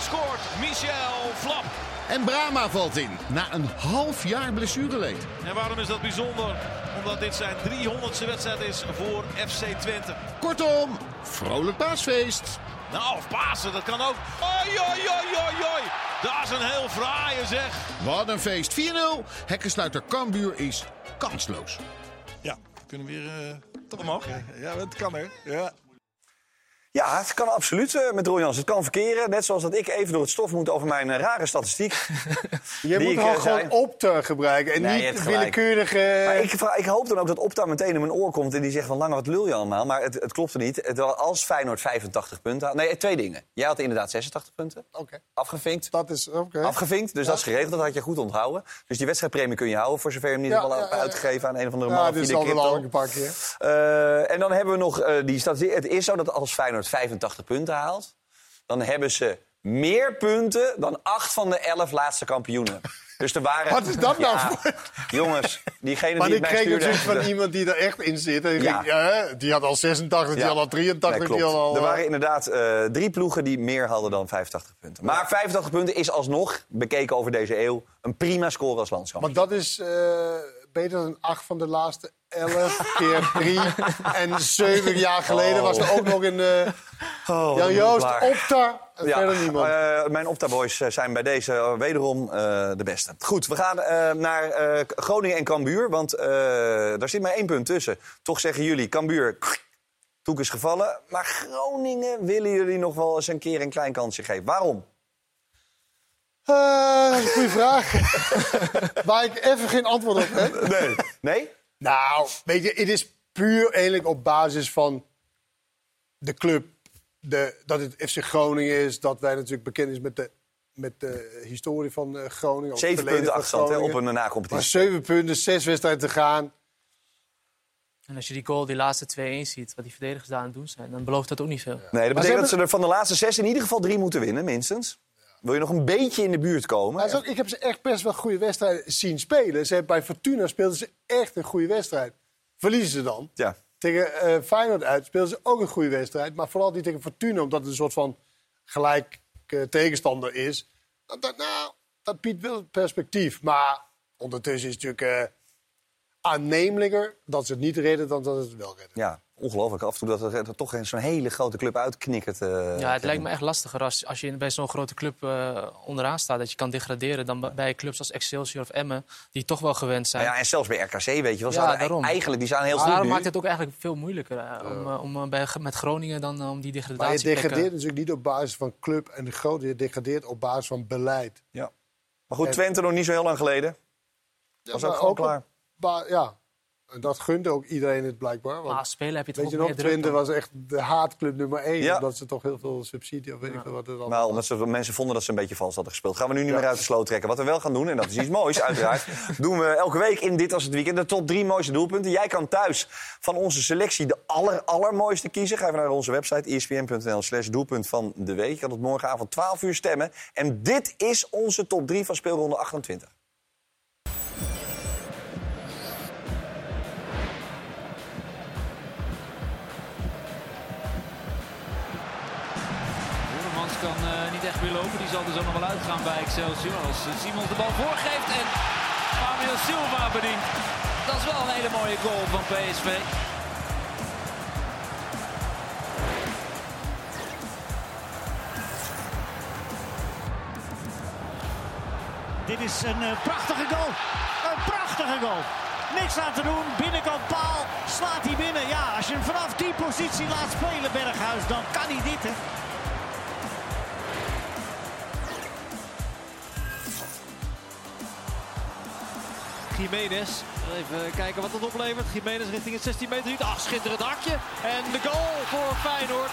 Scoort Michel Flap. En Brama valt in na een half jaar blessureleed. En waarom is dat bijzonder? Omdat dit zijn 300ste wedstrijd is voor FC Twente. Kortom, vrolijk paasfeest. Nou, of Pasen, dat kan ook. Oi, oi, oi, oi, oi. Dat is een heel fraaie zeg. Wat een feest. 4-0. Hekkensluiter Cambuur is kansloos. Ja, we kunnen weer uh, toch omhoog. Ja, dat kan hè. Ja. Ja, het kan absoluut eh, met Roy Jans. Het kan verkeren. Net zoals dat ik even door het stof moet over mijn eh, rare statistiek. Je moet wel eh, gewoon zei. Opta gebruiken en Nee, niet willekeurige... Maar ik, ik hoop dan ook dat Opta meteen in mijn oor komt en die zegt van... Lange, wat lul je allemaal? Maar het, het klopte niet. Het, was- als Feyenoord 85 punten had... Nee, twee dingen. Jij had inderdaad 86 punten. Oké. Afgevinkt. Dat is oké. Afgevinkt, dus dat is geregeld. Dat had je goed onthouden. Dus die wedstrijdpremie kun je houden... voor zover je hem niet Ja, al ja, hebt ja, ja. uitgegeven aan een of andere Ja, man dit is via de al een pakje. Eh, en dan hebben we nog eh, die statistiek. Het is zo dat als Feyenoord 85 punten haalt... dan hebben ze meer punten dan acht van de elf laatste kampioenen. Dus er waren... Wat is dat nou Ja, Jongens, diegene Maar die ik het mij kreeg natuurlijk van iemand die er echt in zit. En ik Ja. die had al 86, die had al 83, Nee, die had al... Er eh, waren inderdaad eh, drie ploegen die meer hadden dan 85 punten. Maar 85 punten is alsnog, bekeken over deze eeuw... een prima score als landschap. Maar dat is eh, beter dan 8 van de laatste 11 keer 3. en 7 jaar geleden was er ook nog een... eh Oh, Jan Joost. Opta en Ja, verder niemand. eh, mijn Opta-boys eh, zijn bij deze eh, wederom eh, de beste. Goed, we gaan eh, naar eh, Groningen en Cambuur. Want eh, daar zit maar één punt tussen. Toch zeggen jullie, Cambuur, toek is gevallen. Maar Groningen willen jullie nog wel eens een keer een klein kansje geven. Waarom? Eh, goede vraag. Waar ik even geen antwoord op heb. Nee. Nee? Nou, weet je, het is puur eigenlijk op basis van de club. De, dat het FC Groningen is, dat wij natuurlijk bekend is met de, met de historie van eh, Groningen. Zeven punten achterstand hè, op een Maar na-competitie. zeven punten, zes wedstrijden te gaan. En als je die goal, die laatste 2-1 ziet, wat die verdedigers daar aan het doen zijn, dan belooft dat ook niet veel. Nee, dat betekent dat ze er van de laatste zes in ieder geval drie moeten winnen, minstens. Wil je nog een beetje in de buurt komen? Ik heb ze echt best wel goede wedstrijden zien spelen. Ze hebben, bij Fortuna speelden ze echt een goede wedstrijd. Verliezen ze dan. Ja. Tegen eh, Feyenoord uit speelden ze ook een goede wedstrijd. Maar vooral die tegen Fortuna, omdat het een soort van gelijk eh, tegenstander is. Dat, dat, nou, dat biedt wel perspectief. Maar ondertussen is het natuurlijk eh, aannemelijker dat ze het niet redden dan dat het wel redden. Ja, ongelooflijk. Af en toe dat er, er toch zo'n hele grote club uitknikkert. eh, Ja, het lijkt me echt lastiger als, als je bij zo'n grote club eh, onderaan staat. Dat je kan degraderen dan bij clubs als Excelsior of Emmen. Die toch wel gewend zijn. Nou ja, en zelfs bij RKC, weet je wel. ze Ja, daarom. Eigenlijk, die staan heel Maar goed daarom nu. maakt het ook eigenlijk veel moeilijker eh, om, om bij, met Groningen dan om die Maar je degradatie degradeert natuurlijk niet op basis van club en de grote. Je degradeert op basis van beleid. Ja. Maar goed, En- Twente nog niet zo heel lang geleden. Ja, Was ook gewoon op klaar. ba- ja, en dat gunde ook iedereen het blijkbaar. Want, Maar als heb je toch weet je nog, Twente was echt de haatclub nummer één. Ja. Omdat ze toch heel veel subsidie of weet ik veel wat er dan... Nou, omdat ze, mensen vonden dat ze een beetje vals hadden gespeeld. Gaan we nu niet meer uit de sloot trekken. Wat we wel gaan doen, en dat is iets moois uiteraard... doen we elke week in Dit Was Het Weekend de top drie mooiste doelpunten. Jij kan thuis van onze selectie de aller, allermooiste kiezen. Ga even naar onze website espn.nl slash doelpunt van de week. Je kan tot morgenavond 12 uur stemmen. En dit is onze top 3 van speelronde 28. Kan eh, niet echt meer lopen. Die zal er zo nog wel uitgaan bij Excelsior. Als eh, Simons de bal voorgeeft en Manuel Silva bedient. Dat is wel een hele mooie goal van PSV. Dit is een eh, prachtige goal. Een prachtige Prachtige goal. Niks aan te doen. Binnenkant paal. Slaat hij binnen. Ja, als je hem vanaf die positie laat spelen, Berghuis, dan kan hij dit, hè. Jiménez. Even kijken wat dat oplevert. Jiménez richting het 16 meter. Ach, schitterend hakje. En de goal voor Feyenoord.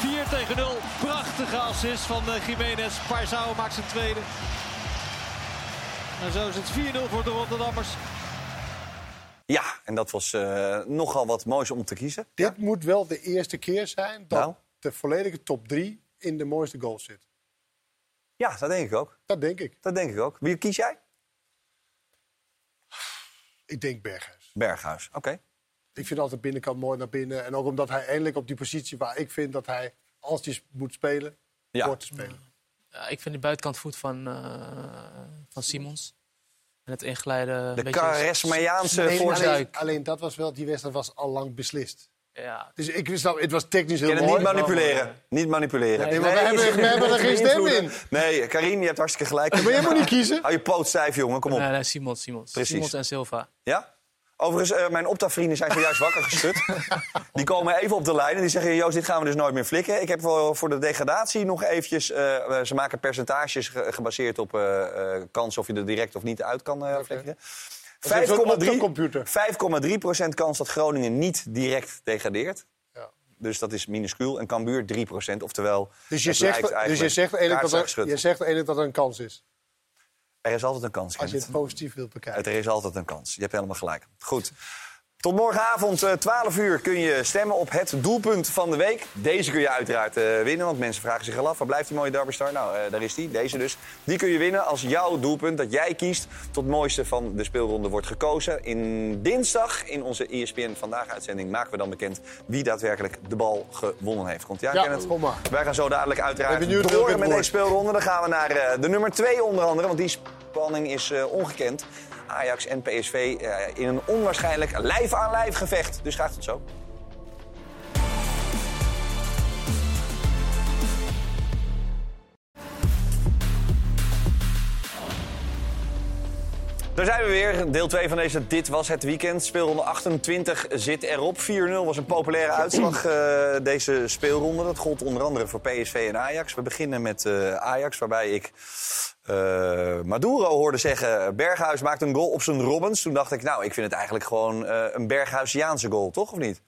4 tegen 0. Prachtige assist van uh, Jiménez. Parzao maakt zijn tweede. En zo is het 4-0 voor de Rotterdammers. Ja, en dat was eh, nogal wat moois om te kiezen. Dit moet wel de eerste keer zijn dat Nou? de volledige top 3 in de mooiste goals zit. Ja, dat denk ik ook. Dat denk ik. Dat denk ik ook. Wie kies jij? Ik denk Berghuis. Berghuis, oké. Ik vind altijd binnenkant mooi naar binnen. En ook omdat hij eindelijk op die positie waar ik vind dat hij, als hij moet spelen, Ja. hoort te spelen. Ja, ik vind die buitenkant voet van, eh, van Simons. En het inglijden... De Alleen, voorzet. alleen, alleen dat was wel, die wedstrijd was al lang beslist. Ja. Dus ik wist het was technisch heel Je kan het mooi. niet manipuleren. Niet manipuleren. Nee, we hebben- we hebben er geen stem in. Nee, Karim, je hebt hartstikke gelijk. Maar jij moet niet kiezen. Hou je poot stijf, jongen. Kom op. Nee, nee, Simons, Simons. Precies. Simons en Silva. Ja? Overigens, eh, mijn Opta-vrienden zijn zojuist wakker geschud. Die komen even op de lijn en die zeggen... Joost, dit gaan we dus nooit meer flikken. Ik heb voor, voor de degradatie nog eventjes... eh, eh, ze maken percentages ge- gebaseerd op eh, eh, kans of je er direct of niet uit kan eh flikkeren. Dat is zo'n 5,3 computer. 5,3 procent kans dat Groningen niet direct degradeert. Ja. Dus dat is minuscuul. En Cambuur 3 procent. Oftewel, Dus je zegt, dus je zegt eigenlijk dat, er, je zegt eigenlijk dat er een kans is. Er is altijd een kans, Als je het positief wilt bekijken. Er is altijd een kans. Je hebt helemaal gelijk. Goed. Tot morgenavond, eh, 12 uur, kun je stemmen op het doelpunt van de week. Deze kun je uiteraard eh, winnen, want mensen vragen zich al af... waar blijft die mooie Derbystar? Nou, eh, daar is die, deze dus. Die kun je winnen als jouw doelpunt dat jij kiest... tot het mooiste van de speelronde wordt gekozen. In dinsdag, in onze ESPN Vandaag-uitzending... maken we dan bekend wie daadwerkelijk de bal gewonnen heeft. Komt ja, Ja, kom maar. Wij gaan zo dadelijk uiteraard door met deze speelronde. Dan gaan we naar eh, de nummer 2 onder andere, want die spanning is eh, ongekend. Ajax en PSV eh, in een onwaarschijnlijk lijf-aan-lijf gevecht. Dus graag tot zo. Daar zijn we weer. Deel 2 van deze Dit Was Het Weekend. Speelronde 28 zit erop. 4-0 was een populaire uitslag eh, deze speelronde. Dat gold onder andere voor PSV en Ajax. We beginnen met eh, Ajax, waarbij ik eh, Maduro hoorde zeggen... Berghuis maakt een goal op zijn Robbins. Toen dacht ik, nou, ik vind het eigenlijk gewoon eh, een Berghuisiaanse goal, toch? Of niet?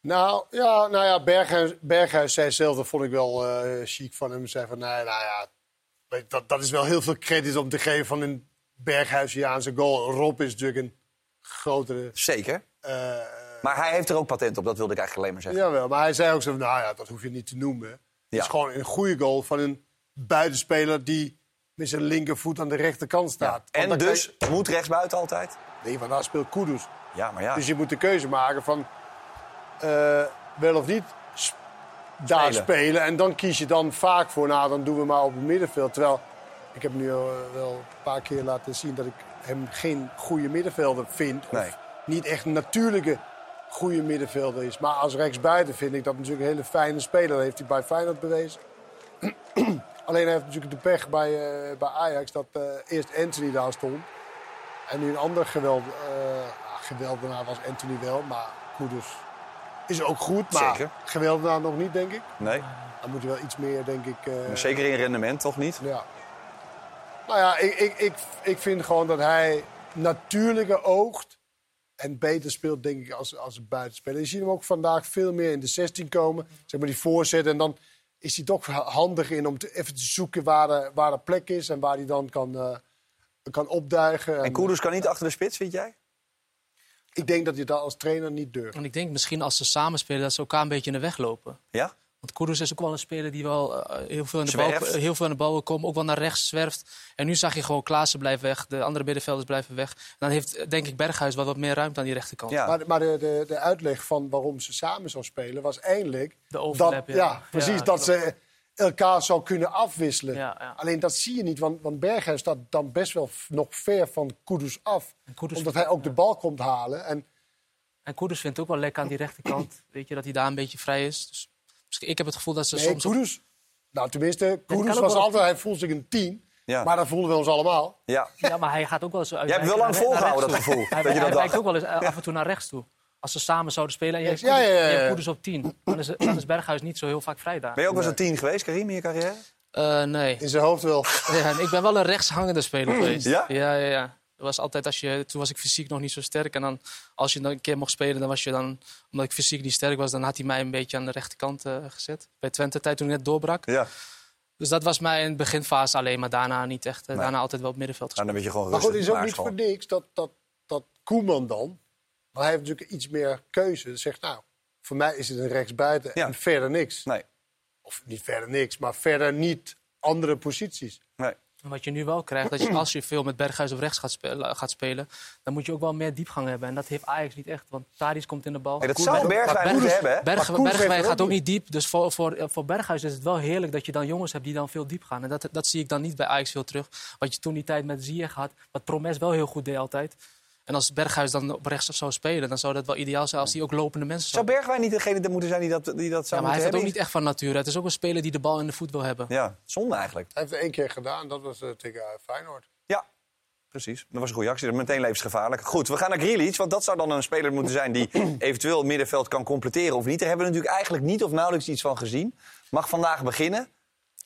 Nou ja, nou ja Berghuis, Berghuis zei zelf, dat vond ik wel eh chic van hem. Zei van, nee, nou ja, weet, dat, dat is wel heel veel credit om te geven van een Berghuisiaanse goal. Rob is natuurlijk een grotere... Zeker. Maar hij heeft er ook patent op, dat wilde ik eigenlijk alleen maar zeggen. Jawel, maar hij zei ook zo van, nou ja, dat hoef je niet te noemen. Het is gewoon een goede goal van een buitenspeler die met zijn linkervoet aan de rechterkant staat. En dus moet rechtsbuiten altijd? Nee, want daar speelt Kudus. Ja, maar ja. Dus je moet de keuze maken van eh, wel of niet daar Spelen. En dan kies je dan vaak voor, nou, dan doen we maar op het middenveld. Terwijl, ik heb nu eh, wel een paar keer laten zien dat ik hem geen goede middenvelder vind. Of Nee. niet echt een natuurlijke goede middenvelder is. Maar als rechtsbuiten vind ik dat natuurlijk een hele fijne speler. Dat heeft hij bij Feyenoord bewezen. Alleen hij heeft natuurlijk de pech bij, eh, bij Ajax dat eh, eerst Anthony daar stond. En nu een ander geweld, eh, geweldenaar was Anthony wel, maar Kudus is ook goed. Maar Zeker. geweldenaar nog niet, denk ik. Nee, Dan moet je wel iets meer, denk ik... eh, zeker in rendement, toch niet? Ja. Nou ja, ik, ik, ik, ik vind gewoon dat hij natuurlijker oogt. En beter speelt, denk ik, als, als een buitenspeler. Je ziet hem ook vandaag veel meer in de 16 komen. Zeg maar die voorzet. En dan is hij toch handig in om te, even te zoeken waar de, waar de plek is. En waar hij dan kan, eh, kan opduiken. En Kudus kan niet achter de spits, vind jij? Ik denk dat je dat als trainer niet durft. En ik denk misschien als ze samen spelen dat ze elkaar een beetje in de weg lopen. Ja? Want Kudus is ook wel een speler die wel eh, heel, veel in de bal, heel veel aan de bal wil komen. Ook wel naar rechts zwerft. En nu zag je gewoon Klaassen blijft weg. De andere middenvelders blijven weg. En dan heeft denk ik Berghuis wel wat meer ruimte aan die rechterkant. Ja. Maar, maar de, de, de uitleg van waarom ze samen zou spelen was eindelijk... De overlap, dat, ja. ja. precies, Ja, dat ze elkaar zou kunnen afwisselen. Ja, ja. Alleen dat zie je niet, want, want Berghuis staat dan best wel nog ver van Kudus af. Kudus- omdat hij ook de bal komt halen. En En Kudus vindt ook wel lekker aan die rechterkant. Weet je, dat hij daar een beetje vrij is. Dus ik heb het gevoel dat ze nee, soms... Kudus... Nou, tenminste, ook was wel- altijd... Hij voelt zich een tien. Ja. Maar dat voelden we ons allemaal. Ja. Ja, maar hij gaat ook wel eens... Jij hebt wel lang volgehouden, dat gevoel, Hij, dat je dat hij wijkt dacht. ook wel eens eh, af en toe naar rechts toe. Als ze samen zouden spelen en je hebt Ja, ja, ja, ja. je hebt Koeders op 10, dan is, dan is Berghuis niet zo heel vaak vrij daar. Ben je ook wel eens een tien geweest, Karim, in je carrière? Eh, nee. In zijn hoofd wel. Ja, en ik ben wel een rechtshangende speler geweest. Ja? Ja, ja, ja. Dat was altijd als je, toen was ik fysiek nog niet zo sterk. En dan, als je dan een keer mocht spelen, dan was je dan... Omdat ik fysiek niet sterk was, dan had hij mij een beetje aan de rechterkant eh, gezet. Bij Twente tijd toen ik net doorbrak. Ja. Dus dat was mij in de beginfase alleen, maar daarna niet echt. Eh, Daarna altijd wel op middenveld Nou, dan ben je gewoon Maar goed, het is ook niet voor niks dat, dat, dat Koeman dan... Maar hij heeft natuurlijk iets meer keuze. Zegt, nou, voor mij is het een rechtsbuiten en verder niks. Nee. Of niet verder niks, maar verder niet andere posities. Wat je nu wel krijgt, dat je, als je veel met Berghuis op rechts gaat spelen, gaat spelen, dan moet je ook wel meer diepgang hebben. En dat heeft Ajax niet echt, want Tadic komt in de bal. Nee, dat Koen- zou maar Bergwijn Berg- moeten hebben, hè? Berg- Maar Koen heeft Bergwijn er gaat ook ook niet diep. Dus voor, voor, voor Berghuis is het wel heerlijk dat je dan jongens hebt die dan veel diep gaan. En dat, dat zie ik dan niet bij Ajax veel terug. Wat je toen die tijd met Ziyech had, wat Promes wel heel goed deed altijd. En als Berghuis dan op rechts zou spelen, dan zou dat wel ideaal zijn als hij ook lopende mensen Zou zou Bergwijn niet degene moeten zijn die dat, die dat zou ja, maar hij heeft het ook niet echt van nature. Het is ook een speler die de bal in de voet wil hebben. Ja, zonde eigenlijk. Hij heeft het één keer gedaan, dat was eh, tegen eh, Feyenoord. Ja, precies. Dat was een goede actie. Dat is meteen levensgevaarlijk. Goed, we gaan naar Grealish, want dat zou dan een speler moeten zijn... die eventueel het middenveld kan completeren of niet. Daar hebben we natuurlijk eigenlijk niet of nauwelijks iets van gezien. Mag vandaag beginnen.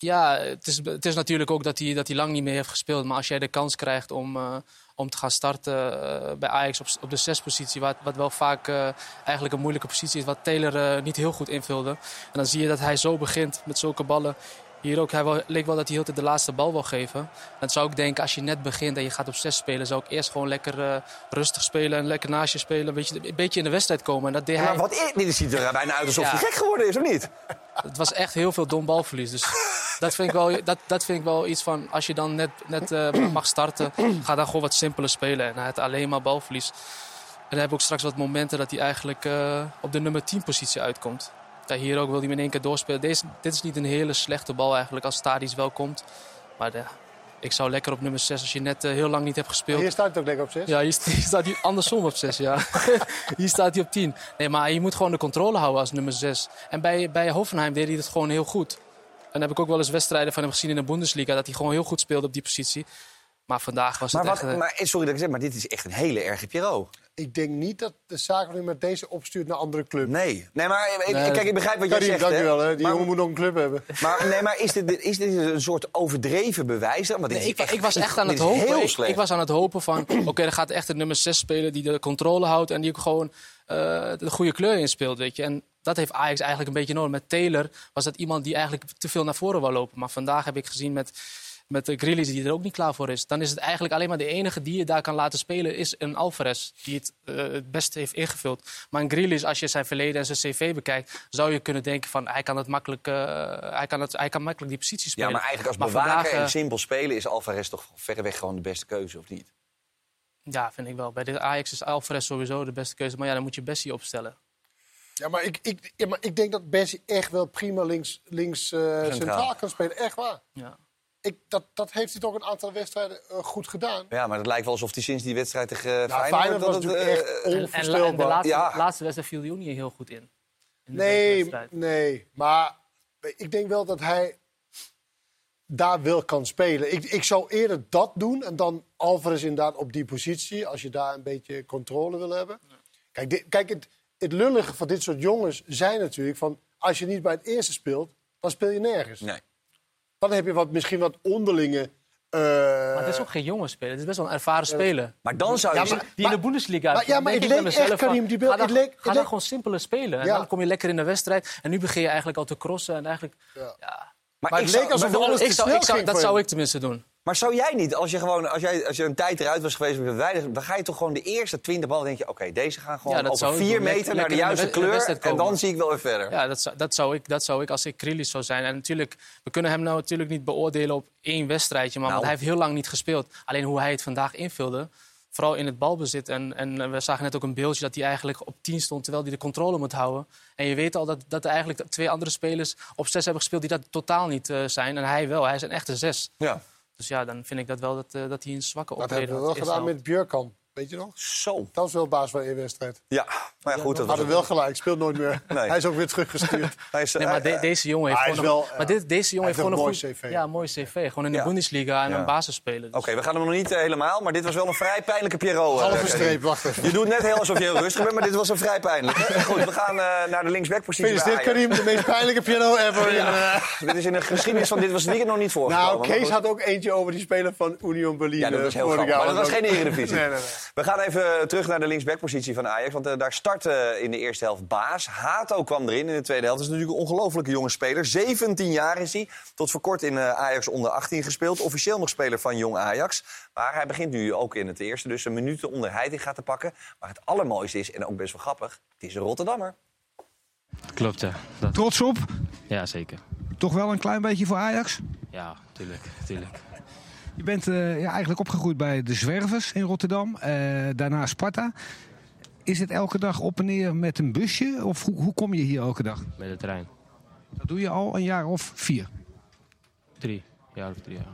Ja, het is, het is natuurlijk ook dat hij, dat hij lang niet meer heeft gespeeld. Maar als jij de kans krijgt om, eh, om te gaan starten eh, bij Ajax op, op de zespositie... Wat, wat wel vaak eh, eigenlijk een moeilijke positie is... wat Taylor niet heel goed invulde. En dan zie je dat hij zo begint met zulke ballen. Hier ook, hij wel, leek wel dat hij heel de tijd de laatste bal wil geven. Dan zou ik denken, als je net begint en je gaat op zes spelen... zou ik eerst gewoon lekker eh, rustig spelen en lekker naast je spelen. Een beetje, een beetje in de wedstrijd komen. En dat deed Ja, hij... maar wat is, ziet er bijna uit alsof Ja. hij gek geworden is, of niet? Het was echt heel veel dom balverlies. Dus dat vind ik wel, dat, dat vind ik wel iets van... als je dan net, net eh, mag starten, ga dan gewoon wat simpeler spelen. En hij had alleen maar balverlies. En dan heb ik ook straks wat momenten dat hij eigenlijk eh, op de nummer 10 positie uitkomt. Ja, hier ook wil hij hem in één keer doorspelen. Deze, dit is niet een hele slechte bal eigenlijk als Stadis wel komt. Maar ja, ik zou lekker op nummer 6 als je net eh, heel lang niet hebt gespeeld. Hier staat het ook lekker op zes. Ja, hier, st- hier staat hij andersom op 6, ja. hier staat hij op 10. Nee, maar je moet gewoon de controle houden als nummer 6. En bij, bij Hoffenheim deed hij het gewoon heel goed. En dan heb ik ook wel eens wedstrijden van hem gezien in de Bundesliga... dat hij gewoon heel goed speelde op die positie. Maar vandaag was Maar, het wat, echt... eh, maar sorry dat ik zeg, maar dit is echt een hele erge Pierrot. Ik denk niet dat de zaak nu met deze opstuurt naar andere clubs. Nee. Nee, maar ik, Nee. kijk, ik begrijp wat jij Karim, zegt. dank je wel. Hè. Die Maar- jongen moet nog een club hebben. Maar, nee, maar is dit, is dit een soort overdreven bewijs? dan? Want Nee, ik, ik was echt aan het is hopen. Heel Ik, slecht. ik was aan het hopen van... Oké, er gaat echt een nummer 6 spelen die de controle houdt... en die ook gewoon eh, de goede kleur inspeelt, weet je. En dat heeft Ajax eigenlijk een beetje nodig. Met Taylor was dat iemand die eigenlijk te veel naar voren wou lopen. Maar vandaag heb ik gezien met, met de Grealish die er ook niet klaar voor is. Dan is het eigenlijk alleen maar de enige die je daar kan laten spelen... is een Alvarez, die het eh, het beste heeft ingevuld. Maar een Grealish, als je zijn verleden en zijn cv bekijkt... zou je kunnen denken van hij kan, het makkelijk, eh, hij kan, het, hij kan makkelijk die positie Ja, spelen. maar eigenlijk als Maar bewaker vandaag, en eh, simpel spelen... is Alvarez toch verreweg gewoon de beste keuze, of niet? Ja, vind ik wel. Bij de Ajax is Alvarez sowieso de beste keuze. Maar ja, dan moet je Bessie opstellen. Ja, maar ik, ik, ja, maar ik denk dat Bessie echt wel prima links, links eh, centraal. kan spelen. Echt waar. Ja. Ik, dat, dat heeft hij toch een aantal wedstrijden eh, goed gedaan. Ja, maar het lijkt wel alsof hij sinds die wedstrijd tegen uh, Nou, Feyenoord... Feyenoord was dat het, natuurlijk eh, echt En, en, de laatste, Ja. laatste wedstrijd viel hij ook niet heel goed in. Nee, nee. Maar ik denk wel dat hij daar wel kan spelen. Ik, ik zou eerder dat doen en dan Alvarez inderdaad op die positie. Als je daar een beetje controle wil hebben. Kijk, dit- kijk het, het lullige van dit soort jongens zijn natuurlijk van... als je niet bij het eerste speelt, dan speel je nergens. Nee. Dan heb je wat, misschien wat onderlinge... eh, Maar het is ook geen jonge speler. Het is best wel een ervaren speler. Maar dan zou je... Ja, zeggen- maar- Die in de Bundesliga. maar- ja, maar het ik leek echt, van, Karim, die beeld- Ga dan, leek- ga het dan leek- gewoon simpeler spelen. En Ja. dan kom je lekker in de wedstrijd. En nu begin je eigenlijk al te crossen. En eigenlijk, ja. Maar, Maar ik het leek alsof maar- alles ik te zou, snel ik zou, ging dat zou ik tenminste doen. Maar zou jij niet, als je, gewoon, als, jij, als je een tijd eruit was geweest met weinig, dan ga je toch gewoon de eerste 20 ballen denk je, oké, deze gaan gewoon Ja, dat over zou ik vier doen. Lekker- meter naar de juiste de kleur en dan zie ik wel weer verder. Ja, dat zou, dat, zou ik, dat zou ik als ik Grealish zou zijn. En natuurlijk, we kunnen hem nou natuurlijk niet beoordelen op één wedstrijdje. Maar Nou. want hij heeft heel lang niet gespeeld. Alleen hoe hij het vandaag invulde, vooral in het balbezit. En, en we zagen net ook een beeldje dat hij eigenlijk op 10 stond... terwijl hij de controle moet houden. En je weet al dat, dat er eigenlijk twee andere spelers op 6 hebben gespeeld... die dat totaal niet eh, zijn. En hij wel. Hij is een echte 6. Ja. Dus ja, dan vind ik dat wel dat, eh, dat hij een zwakke Dat optreden hebben we wel gedaan met Björkan. Weet je nog? Zo. Dat was wel baas van één wedstrijd. Ja, Maar ja, goed, dat Had was hem wel gelijk, speelt nooit meer. Nee. Hij is ook weer teruggestuurd. Hij is, Nee, maar de- deze jongen heeft Hij is gewoon een, wel, maar dit, deze jongen heeft gewoon een goed, mooi cv. Ja, een mooi cv. Gewoon in de Ja. Bundesliga en Ja. een basisspeler. Dus. Oké, we gaan hem nog niet eh, helemaal, maar dit was wel een vrij pijnlijke Pierrot. eh, Halve streep, wacht even. Je doet net heel alsof je heel rustig bent, maar dit was een vrij pijnlijk. Goed, we gaan eh, naar de linksback-positie Ajax. Karim, de meest pijnlijke piano ever. In, eh, dit is in de geschiedenis van dit was het weekend nog niet voorgekomen. nou, Kees had ook eentje over die speler van Union Berlin. Ja, dat was eh, heel vorig grappig. jaar. Maar dat was geen eredivisie. Nee, nee, nee. We gaan even terug naar de linksbackpositie van Ajax. Want eh, daar startte in de eerste helft Baas. Hato kwam erin in de tweede helft. Dat is natuurlijk een ongelofelijke jonge speler. 17 jaar is hij. Tot voor kort in eh, Ajax onder 18 gespeeld. Officieel nog speler van Jong Ajax. Maar hij begint nu ook in het eerste. Dus een minuten onder Heiting gaat te pakken. Maar het allermooiste is, en ook best wel grappig... het is een Rotterdammer. Klopt, ja. Dat... Trots op? Ja, zeker. Toch wel een klein beetje voor Ajax? Ja, tuurlijk, tuurlijk. Je bent eh, ja, eigenlijk opgegroeid bij de Zwervers in Rotterdam. eh, daarna Sparta. Is het elke dag op en neer met een busje? Of hoe, hoe kom je hier elke dag? Met de trein. Dat doe je al een jaar of vier. Drie. jaar of drie jaar.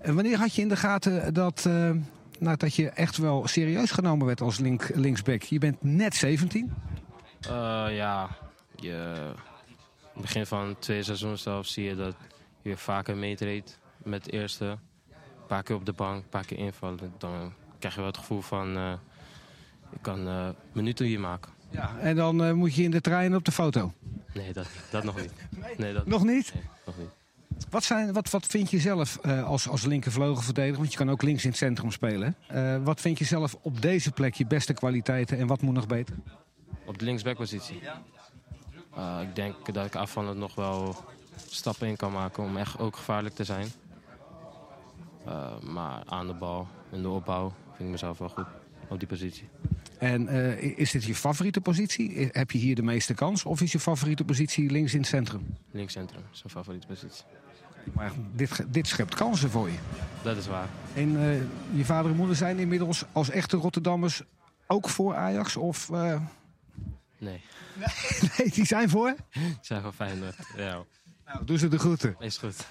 En wanneer had je in de gaten dat, eh, nou, dat je echt wel serieus genomen werd als link, linksback? Je bent net 17. Eh, ja, je, in het begin van het tweede seizoen zelf zie je dat je vaker meetreedt met het eerste. Een paar keer op de bank, een paar keer invallen. Dan krijg je wel het gevoel van, eh ik kan eh, minuten hier maken. Ja, en dan eh, moet je in de trein op de foto. Nee, dat, dat nog niet. Nee, dat, Nog niet? Nee, nog niet. Wat, zijn, wat, wat vind je zelf als, als linkervleugelverdediger? Want je kan ook links in het centrum spelen. wat vind je zelf op deze plek je beste kwaliteiten en wat moet nog beter? Op de linksbackpositie? Ik denk dat ik afvallend nog wel stappen in kan maken om echt ook gevaarlijk te zijn. Eh, maar aan de bal, in de opbouw, vind ik mezelf wel goed op die positie. En eh, is dit je favoriete positie? I- Heb je hier de meeste kans? Of is je favoriete positie links in het centrum? Linkscentrum is mijn favoriete positie. Maar dit, dit schept kansen voor je. Dat is waar. En eh, je vader en moeder zijn inmiddels als echte Rotterdammers ook voor Ajax? Of eh, Nee, nee, die zijn voor? ik zeg wel Feyenoord. Ja, Nou, doen ze de groeten. is goed.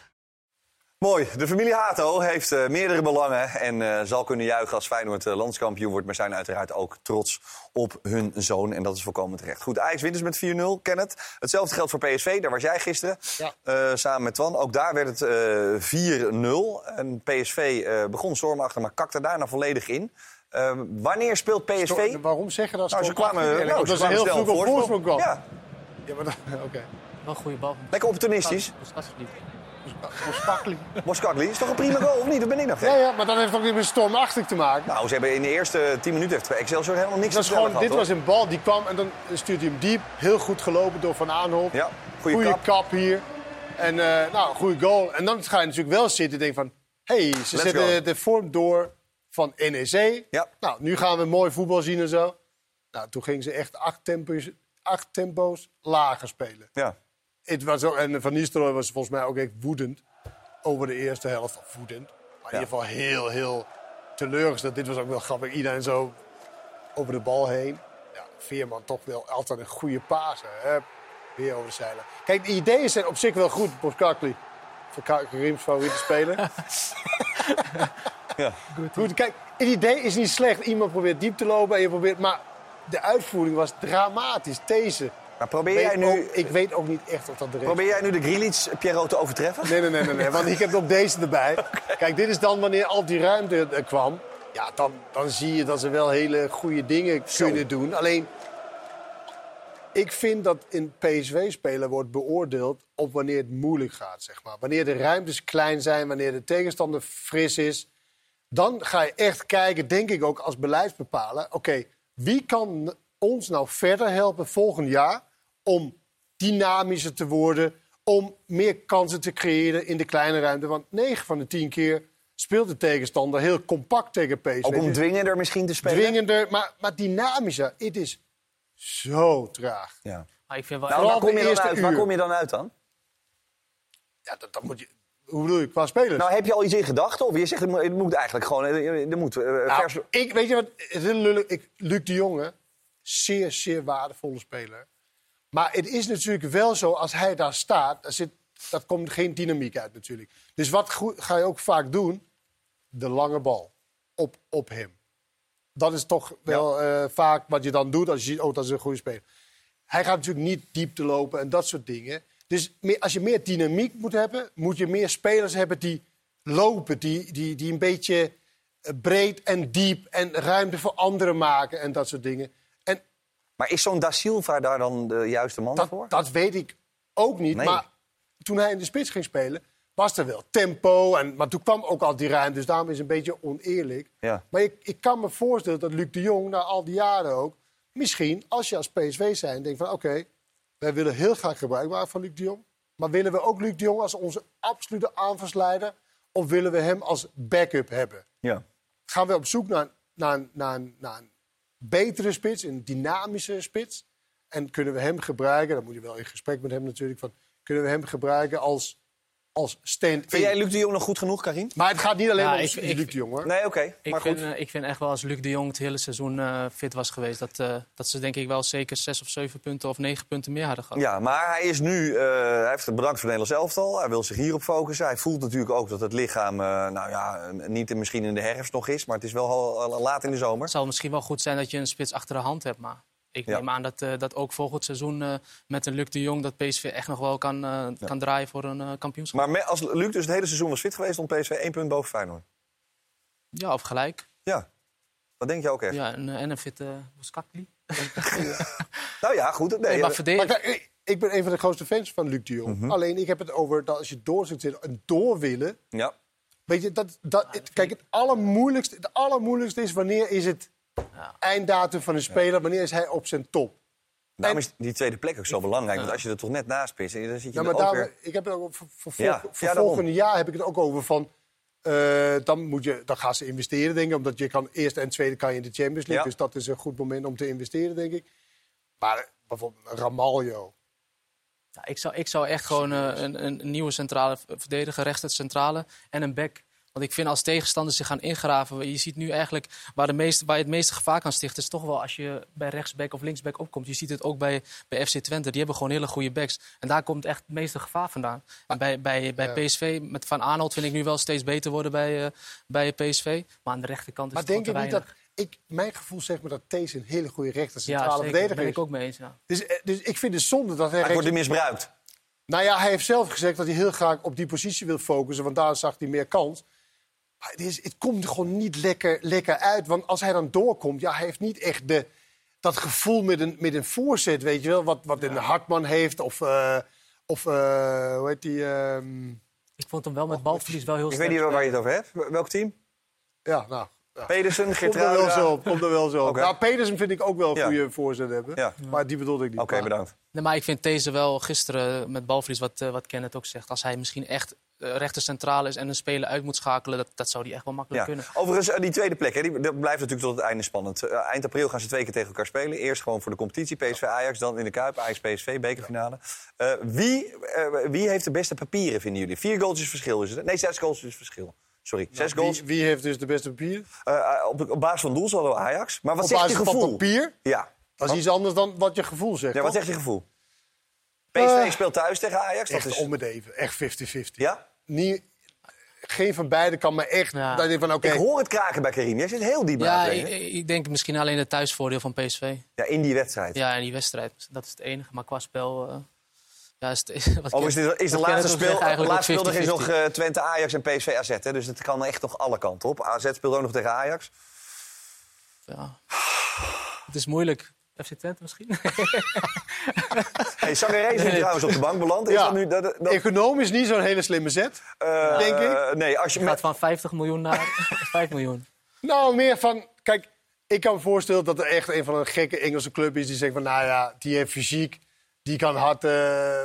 Mooi. De familie Hato heeft eh, meerdere belangen en eh, zal kunnen juichen als Feyenoord eh, landskampioen wordt. Maar zijn uiteraard ook trots op hun zoon. En dat is volkomen terecht. Goed, Ajax wint dus met 4-0, Kenneth. Hetzelfde geldt voor PSV. Daar was jij gisteren Ja. eh, samen met Twan. Ook daar werd het eh 4-0. En PSV eh, begon stormachtig, maar kakte daarna volledig in. Eh, wanneer speelt PSV? Sto- Waarom zeg je dat? Nou, ze kwamen, nou, ze ze heel kwamen vroeg op voorsprong. Ja, Ja, maar dat- Oké. Wel een goede bal. lekker opportunistisch. Boskakli. Boskakli is toch een prima goal, of niet? Dat ben ik nog gek. Ja, ja, maar dat heeft ook niet met stormachtig te maken. Nou, ze hebben in de eerste 10 minuten heeft Excelsior helemaal niks Het was te gewoon, dit was een bal die kwam en dan stuurt hij hem diep. Heel goed gelopen door Van Aanholt. Ja, goede kap. kap. hier. En eh nou, goede goal. En dan ga je natuurlijk wel zitten en denken van... hé, hey, ze Let's zetten go. de vorm door van NEC. Ja. Nou, nu gaan we mooi voetbal zien en zo. Nou, toen gingen ze echt acht tempo's, acht tempo's lager spelen. Ja. Het was ook, en Van Nistelrooy was volgens mij ook echt woedend over de eerste helft. Of woedend. Maar in ieder geval heel, heel teleurgesteld. Dit was ook wel grappig. Iedereen zo over de bal heen. Ja, Veerman toch wel altijd een goede. Hè? Weer over de zeilen. Kijk, de ideeën zijn op zich wel goed, Boskakli. Voor Ka- Karim's favoriete speler. Ja. Goed, kijk, het idee is niet slecht. Iemand probeert diep te lopen en je probeert... Maar de uitvoering was dramatisch. Deze. Maar probeer Weet jij nu, ook- ik weet ook niet echt of dat de probeer jij nu de Grealish Pierrot te overtreffen? Nee, nee, nee, nee, nee, want ik heb ook deze erbij. Kijk, dit is dan wanneer al die ruimte er kwam. Ja, dan, dan zie je dat ze wel hele goede dingen kunnen doen. Alleen, ik vind dat in PSV-spelen wordt beoordeeld op wanneer het moeilijk gaat, zeg maar. Wanneer de ruimtes klein zijn, wanneer de tegenstander fris is. Dan ga je echt kijken, denk ik ook als beleidsbepaler... oké, wie kan ons nou verder helpen volgend jaar... om dynamischer te worden, om meer kansen te creëren in de kleine ruimte. Want 9 van de 10 keer speelt de tegenstander heel compact tegen PSV. Ook om Dus dwingender misschien te spelen? Dwingender, maar, maar dynamischer. Het is zo traag. Ja. Maar ik vind wel... Nou, waar, kom je dan uit? waar kom je dan uit dan? Ja, dat, dat moet je... Hoe bedoel je, qua spelers? Nou, heb je al iets in gedachten? Of je zegt, het moet- eigenlijk gewoon... eh, Er moet, eh, Nou, vers... ik, weet je wat, het is heel lullig. Ik, Luc de Jonge, zeer, zeer waardevolle speler. Maar het is natuurlijk wel zo, als hij daar staat, daar zit, dat komt geen dynamiek uit natuurlijk. Dus wat ga je ook vaak doen? De lange bal op, op hem. Dat is toch wel eh, vaak wat je dan doet als je ziet, oh, dat is een goede speler. Hij gaat natuurlijk niet diep te lopen en dat soort dingen. Dus meer, als je meer dynamiek moet hebben, moet je meer spelers hebben die lopen, die, die, die een beetje eh, breed en diep en ruimte voor anderen maken en dat soort dingen. Maar is zo'n Da Silva daar dan de juiste man dat, voor? dat weet ik ook niet. Nee. Maar toen hij in de spits ging spelen, was er wel tempo. En, maar toen kwam ook al die ruimte, dus daarom is het een beetje oneerlijk. Ja. Maar ik, ik kan me voorstellen dat Luc de Jong, na al die jaren ook... misschien, als je als PSV zijn, denkt van... oké, wij willen heel graag gebruik maken van Luc de Jong. Maar willen we ook Luc de Jong als onze absolute aanvalsleider? Of willen we hem als backup hebben? Ja. Gaan we op zoek naar, naar, naar, naar een betere spits, een dynamische spits? En kunnen we hem gebruiken, dan moet je wel in gesprek met hem natuurlijk... Van, kunnen we hem gebruiken als, als stand-in? Vind jij Luc de Jong nog goed genoeg, Karin? Maar het gaat niet alleen Ja, om ik- Luc ik- de Jong, hoor. Nee, oké. Ik Maar vind, goed. eh, ik vind echt wel als Luc de Jong het hele seizoen eh, fit was geweest... Dat, eh, dat ze denk ik wel zeker zes of zeven punten of negen punten meer hadden gehad. Ja, maar hij is nu, eh, hij heeft het bedankt voor het Nederlands elftal. Hij wil zich hierop focussen. Hij voelt natuurlijk ook dat het lichaam, eh, nou ja, niet in- misschien in de herfst nog is, maar het is wel al, al laat in de zomer. Het zal misschien wel goed zijn dat je een spits achter de hand hebt, maar... Ik Ja. neem aan dat, eh, dat ook volgend seizoen eh, met een Luc de Jong... dat PSV echt nog wel kan, eh, kan draaien voor een eh, kampioenschap. Maar me- als Luc dus het hele seizoen was fit geweest, stond PSV één punt boven Feyenoord. Ja, of gelijk. Ja, dat denk je ook echt. Ja, en, en een fitte Boskakli. Nou ja, goed. Nee, Nee, maar ik- ben een van de grootste fans van Luc de Jong. Mhm. Alleen ik heb het over dat als je door zit en door willen. ja. Weet je, dat, dat, het- kijk, het allermoeilijkste, het allermoeilijkste is wanneer is het einddatum van een speler, wanneer is hij op zijn top. Daarom is die tweede plek ook zo belangrijk. Want als je er toch net naast pist, dan zit je Ja, er maar daar, weer... ik heb het ook voor, voor, Ja, voor, ja, daarom. volgende jaar heb ik het ook over van. eh, dan, moet je, dan gaan ze investeren, denk ik. Omdat je kan eerste en tweede kan je in de Champions League. Ja. Dus dat is een goed moment om te investeren, denk ik. Maar eh, bijvoorbeeld Ramaljo. Ja, ik, zou, ik zou echt gewoon eh, een, een nieuwe centrale verdediger, rechts het centrale en een back. Want ik vind als tegenstanders zich gaan ingraven, je ziet nu eigenlijk waar, de meeste, waar je het meeste gevaar kan stichten, is toch wel als je bij rechtsback of linksback opkomt. Je ziet het ook bij, bij FC Twente, die hebben gewoon hele goede backs. En daar komt echt het meeste gevaar vandaan. En bij, bij, bij Ja. PSV, met Van Arnold vind ik nu wel steeds beter worden bij, eh, bij PSV. Maar aan de rechterkant is Maar het denk je niet dat. Ik, mijn gevoel zegt me dat Thees een hele goede rechter Ja, centrale zeker, daar ben ik ook mee eens. Ja. Dus, eh, dus ik vind het zonde dat hij. Hij wordt er misbruikt. Nou ja, hij heeft zelf gezegd dat hij heel graag op die positie wil focussen, want daar zag hij meer kans. Het, is, het komt er gewoon niet lekker, lekker uit. Want als hij dan doorkomt, ja, hij heeft niet echt de, dat gevoel met een, met een voorzet, weet je wel, wat, wat een Hartman heeft. Of, eh, of eh, hoe heet die? ehm, Ik vond hem wel met balverlies wel heel Ik sterk weet niet waar je het over hebt. Welk team? Ja, nou. Ja. Pedersen, Komt er wel zo op. Komt er wel zo op. Nou, Pedersen vind ik ook wel een Ja. goede voorzet hebben. Ja. Maar die bedoelde ik niet. Oké, bedankt. Nee, maar ik vind deze wel gisteren met balverlies, wat, eh, wat Kenneth ook zegt. Als hij misschien echt uh, rechter centraal is en een speler uit moet schakelen, dat, dat zou hij echt wel makkelijk Ja. kunnen. Overigens, eh, die tweede plek, hè, die, dat blijft natuurlijk tot het einde spannend. Eh, eind april gaan ze twee keer tegen elkaar spelen. Eerst gewoon voor de competitie, PSV Ajax, dan in de Kuip, Ajax PSV, bekerfinale. Eh, wie, eh, wie heeft de beste papieren, vinden jullie? Vier goaltjes verschil is het? Nee, zes goaltjes verschil. Sorry, zes Nou, goals. Wie, wie heeft dus de beste papier? Eh, op, op basis van doelsaldo Ajax. Maar wat Op zegt je basis van gevoel? papier? Ja. Dat is iets anders dan wat je gevoel zegt. Ja, wat zegt je gevoel? PSV Eh, speelt thuis tegen Ajax. Dat Echt is... om het even. Echt 50-50. Ja? Niet, geen van beiden kan me echt... Dat je van, oké, Ik hoor het kraken bij Karim. Jij zit heel diep Ja, ik, ik denk misschien alleen het thuisvoordeel van PSV. Ja, in die wedstrijd. Ja, in die wedstrijd. Dat is het enige. Maar qua spel... eh, ja, is het, wat Oh, is, Ken- dit, is de laatste speel, laatste speeldag is nog 50-50. eh, Twente, Ajax en PSV AZ. Hè? Dus het kan echt nog alle kanten op. AZ speelt ook nog tegen Ajax. Ja. Het is moeilijk. FC Twente misschien? Hey, Sangaré is nu Nee. trouwens op de bank beland. Is Ja. dat nu, dat, dat- economisch niet zo'n hele slimme zet, eh, denk ik. Nee, als je gaat met, van 50 miljoen naar 5 miljoen. Nou, meer van... Kijk, ik kan me voorstellen dat er echt een van de gekke Engelse club is... die zegt van, nou ja, die heeft fysiek... die kan hard, eh,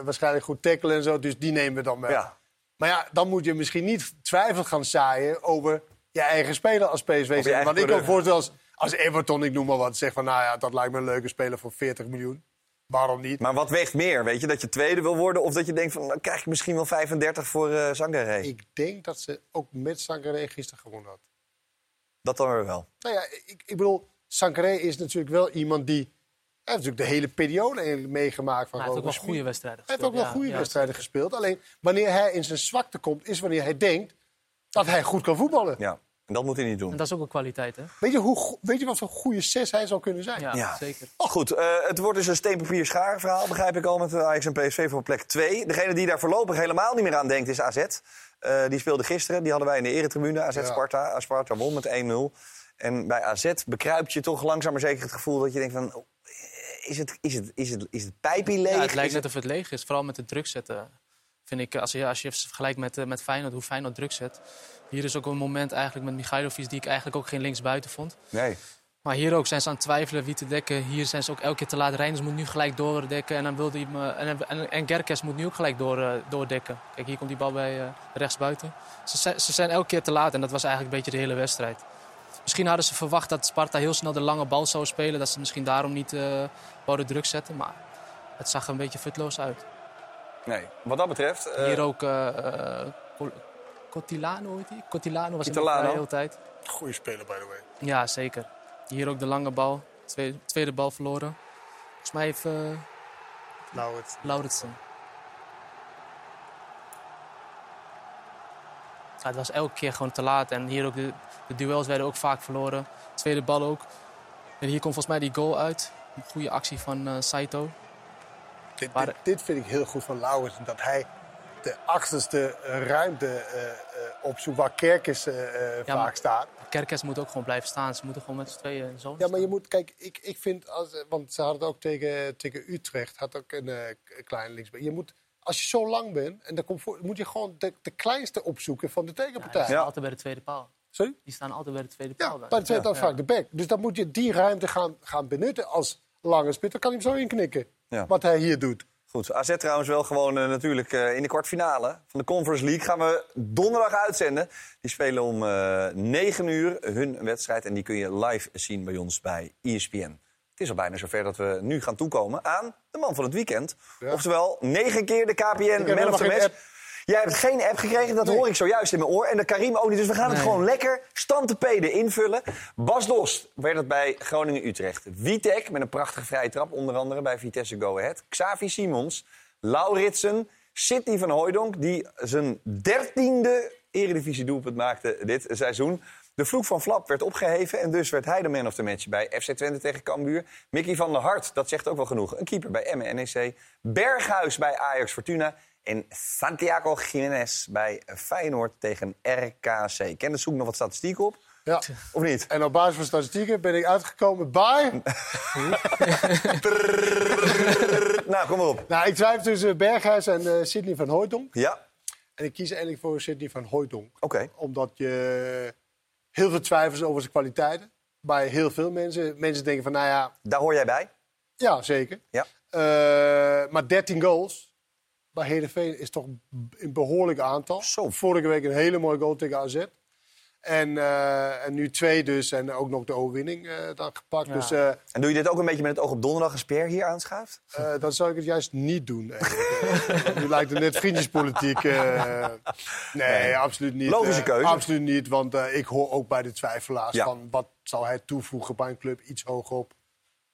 waarschijnlijk goed tackelen en zo... dus die nemen we dan mee. Ja. Maar ja, dan moet je misschien niet twijfel gaan zaaien... over je eigen speler als PSV. Want ik kan voorstellen als, als Everton, ik noem maar wat... zegt van, nou ja, dat lijkt me een leuke speler voor 40 miljoen. Waarom niet? Maar wat weegt meer? Weet je, dat je tweede wil worden of dat je denkt van dan krijg ik misschien wel 35 voor eh Sangaré? Ik denk dat ze ook met Sangaré gisteren gewonnen had. Dat dan weer wel. Nou ja, ik, ik bedoel, Sankaré is natuurlijk wel iemand die... Hij heeft natuurlijk de hele periode eigenlijk meegemaakt. Van hij heeft ook wel goede wedstrijden Hij heeft ook wel gespeeld, goede ja, ja, wedstrijden gespeeld. Alleen wanneer hij in zijn zwakte komt, is wanneer hij denkt dat hij goed kan voetballen. Ja. Dat moet hij niet doen. En dat is ook een kwaliteit, hè? Weet je, hoe, weet je wat voor goede zes hij zou kunnen zijn? Ja, zeker. Goed, eh, het wordt dus een steenpapier schaar verhaal, begrijp ik al, met eh, Ajax en PSV voor plek 2. Degene die daar voorlopig helemaal niet meer aan denkt is AZ. Eh, die speelde gisteren, die hadden wij in de eretribune, AZ Ja. Sparta. Sparta won met 1-0. En bij AZ bekruipt je toch langzaam maar zeker het gevoel dat je denkt van... oh, is het, is het, is het, is het pijpje leeg? Ja, het lijkt net of het leeg is. Vooral met de druk zetten. Vind ik, als je, als je vergelijkt met, eh, met Feyenoord, hoe Feyenoord druk zet. Hier is ook een moment eigenlijk met Michailovic die ik eigenlijk ook geen linksbuiten vond. Nee. Maar hier ook zijn ze aan het twijfelen wie te dekken. Hier zijn ze ook elke keer te laat. Reinders moet nu gelijk doordekken. En, dan wilde hij me, en, en, en Gerkes moet nu ook gelijk door, eh, doordekken. Kijk, hier komt die bal bij eh, rechtsbuiten. Ze, zijn- ze zijn elke keer te laat en dat was eigenlijk een beetje de hele wedstrijd. Misschien hadden ze verwacht dat Sparta heel snel de lange bal zou spelen. Dat ze misschien daarom niet eh wouden druk zetten. Maar het zag er een beetje futloos uit. Nee, wat dat betreft... eh, Hier ook Col- Cotilano, heet hij? Cotilano was bij de hele tijd. Goeie speler, by the way. Ja, zeker. Hier ook de lange bal. Tweede, tweede bal verloren. Volgens mij heeft uh. Lauritsen. Ja, het was elke keer gewoon te laat. En hier ook de, de duels werden ook vaak verloren. Tweede bal ook. En hier komt volgens mij die goal uit. Een goede actie van Saito. Dit, Maar- dit, dit vind ik heel goed van Lauwers. Dat hij de achterste eh, ruimte eh, eh, opzoekt waar Kerkers Ja, vaak maar- staat. Kerkers moet ook gewoon blijven staan. Ze moeten gewoon met z'n tweeën zo. Ja, maar je moet, kijk, ik, ik vind, als, want ze hadden het ook tegen, tegen Utrecht, had ook een kleine linksback. Je moet, als je zo lang bent, en dan komt voor, moet je gewoon de, de kleinste opzoeken van de tegenpartij. Die staan altijd bij de tweede paal. Sorry? Die staan altijd bij de tweede paal. Bij de tweede Ja. paal vaak de back. Dus dan moet je die ruimte gaan, gaan benutten als lange spit. Dan kan hij hem zo inknikken, Ja. wat hij hier doet. Goed, AZ trouwens wel gewoon eh, natuurlijk eh, in de kwartfinale van de Conference League. Gaan we donderdag uitzenden. Die spelen om eh 9 uur hun wedstrijd. En die kun je live zien bij ons bij ESPN. Het is al bijna zover dat we nu gaan toekomen aan de man van het weekend. Oftewel, negen keer de KPN Man of the Match. Jij hebt geen app gekregen, dat hoor ik zojuist in mijn oor. En de Karim ook niet. Dus we gaan het gewoon lekker stand te peden invullen. Bas Dost werd het bij Groningen-Utrecht. Witek met een prachtige vrije trap, onder andere bij Vitesse Go Ahead. Xavi Simons, Lauritsen, Sidney van Hooijdonk... die zijn dertiende eredivisie-doelpunt maakte dit seizoen. De vloek van Flap werd opgeheven en dus werd hij de man of the match bij FC Twente tegen Cambuur. Mickey van der Hart, dat zegt ook wel genoeg. Een keeper bij Emmen NEC. Berghuis bij Ajax Fortuna. En Santiago Jiménez bij Feyenoord tegen RKC. Ken de zoek nog wat statistiek op? Ja. Of niet? En op basis van statistieken ben ik uitgekomen bij... nou, kom maar op. Nou, ik twijfel tussen Berghuis en eh Sidney van Hooijdonk. Ja, En ik kies eigenlijk voor Sidney van Hooijdonk. oké. Omdat je heel veel twijfels over zijn kwaliteiten. Bij heel veel mensen. Mensen denken van, nou ja, Daar hoor jij bij? ja, zeker. Ja. Eh, maar 13 goals bij Heerenveen is toch een behoorlijk aantal. Zo. Vorige week een hele mooie goal tegen AZ. En, eh, en nu twee dus. En ook nog de overwinning eh, dan gepakt. Ja. Dus eh, En doe je dit ook een beetje met het oog op donderdag als Per hier aanschuift? eh, dan zou ik het juist niet doen. eigenlijk. Nu lijkt het net vriendjespolitiek. eh. nee, absoluut niet. Logische keuze. absoluut niet, want eh, ik hoor ook bij de twijfelaars Ja. van... wat zou hij toevoegen bij een club iets hoger op?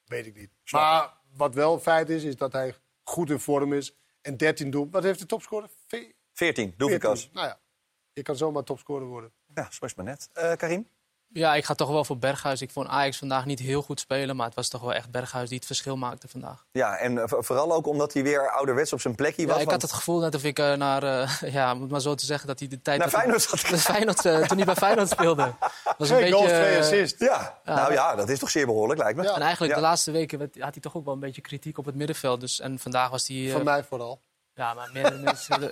Weet ik niet. maar wat wel feit is, is dat hij goed in vorm is. En 13 doel. Wat heeft de topscorer? Ve- 14, Doevikas. 14. Nou ja, je kan zomaar topscorer worden. Ja, zo is maar net. Eh, Karim? Ja, ik ga toch wel voor Berghuis. Ik vond Ajax vandaag niet heel goed spelen. Maar het was toch wel echt Berghuis die het verschil maakte vandaag. Ja, en eh, vo- vooral ook omdat hij weer ouderwets op zijn plekje Ja, was. ik want- had het gevoel net of ik eh, naar, eh, ja, om het maar zo te zeggen, dat hij de tijd... Naar Feyenoord zat Feyenoord, toen hij bij Feyenoord speelde. Was een Twee beetje, goals, twee assists. Ja, Ja. nou ja, dat is toch zeer behoorlijk, lijkt me. En eigenlijk Ja. de laatste weken had hij toch ook wel een beetje kritiek op het middenveld. Dus, en vandaag was hij... Van mij vooral. Ja, maar, meer, mensen-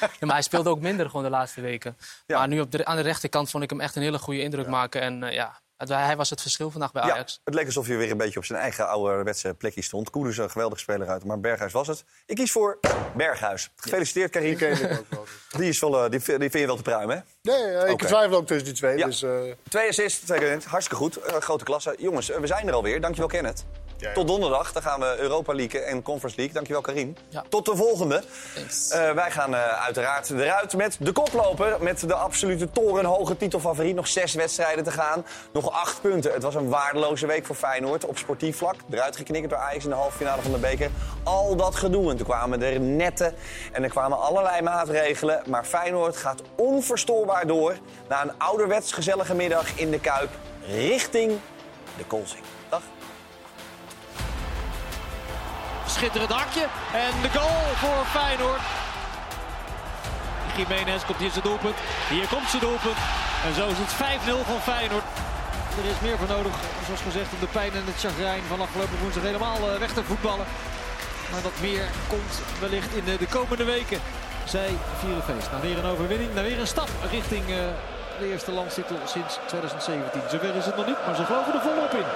ja, maar hij speelde ook minder gewoon de laatste weken. Maar nu op de, aan de rechterkant vond ik hem echt een hele goede indruk maken. En eh, ja, het- hij was het verschil vandaag bij Ja, Ajax. het leek alsof hij weer een beetje op zijn eigen ouderwetse plekje stond. Koeders een geweldig speler uit, maar Berghuis was het. Ik kies voor Berghuis. Gefeliciteerd, Karim. Die is wel, eh, die, vind die vind je wel te pruimen, hè? Nee, eh, ik twijfel ook tussen die twee. Ja. Dus, eh, Twee assists, twee. Hartstikke goed. Grote klasse. Jongens, we zijn er alweer. Dankjewel, Kenneth. Tot donderdag, dan gaan we Europa League en Conference League. Dankjewel Karin. Tot de volgende. Eh, wij gaan eh, uiteraard eruit met de koploper. Met de absolute torenhoge titelfavoriet. Nog zes wedstrijden te gaan. Nog acht punten. Het was een waardeloze week voor Feyenoord. Op sportief vlak. Eruit geknikkerd door Ajax in de halve finale van de beker. Al dat gedoe. En toen kwamen er netten. En er kwamen allerlei maatregelen. Maar Feyenoord gaat onverstoorbaar door. Na een ouderwets gezellige middag in de Kuip. Richting de Kolsing. Schitterend hakje. En de goal voor Feyenoord. Jiménez komt hier zijn doelpunt. Hier komt zijn doelpunt. En zo is het 5-0 van Feyenoord. Er is meer voor nodig, zoals gezegd, om de pijn en het chagrijn van afgelopen woensdag helemaal eh, weg te voetballen. Maar dat meer komt wellicht in de, de komende weken. Zij vieren feest. Nou, weer een overwinning. Nou, weer een stap richting uh, de eerste landstitel sinds 2017. Zover is het nog niet, maar ze geloven er volop in.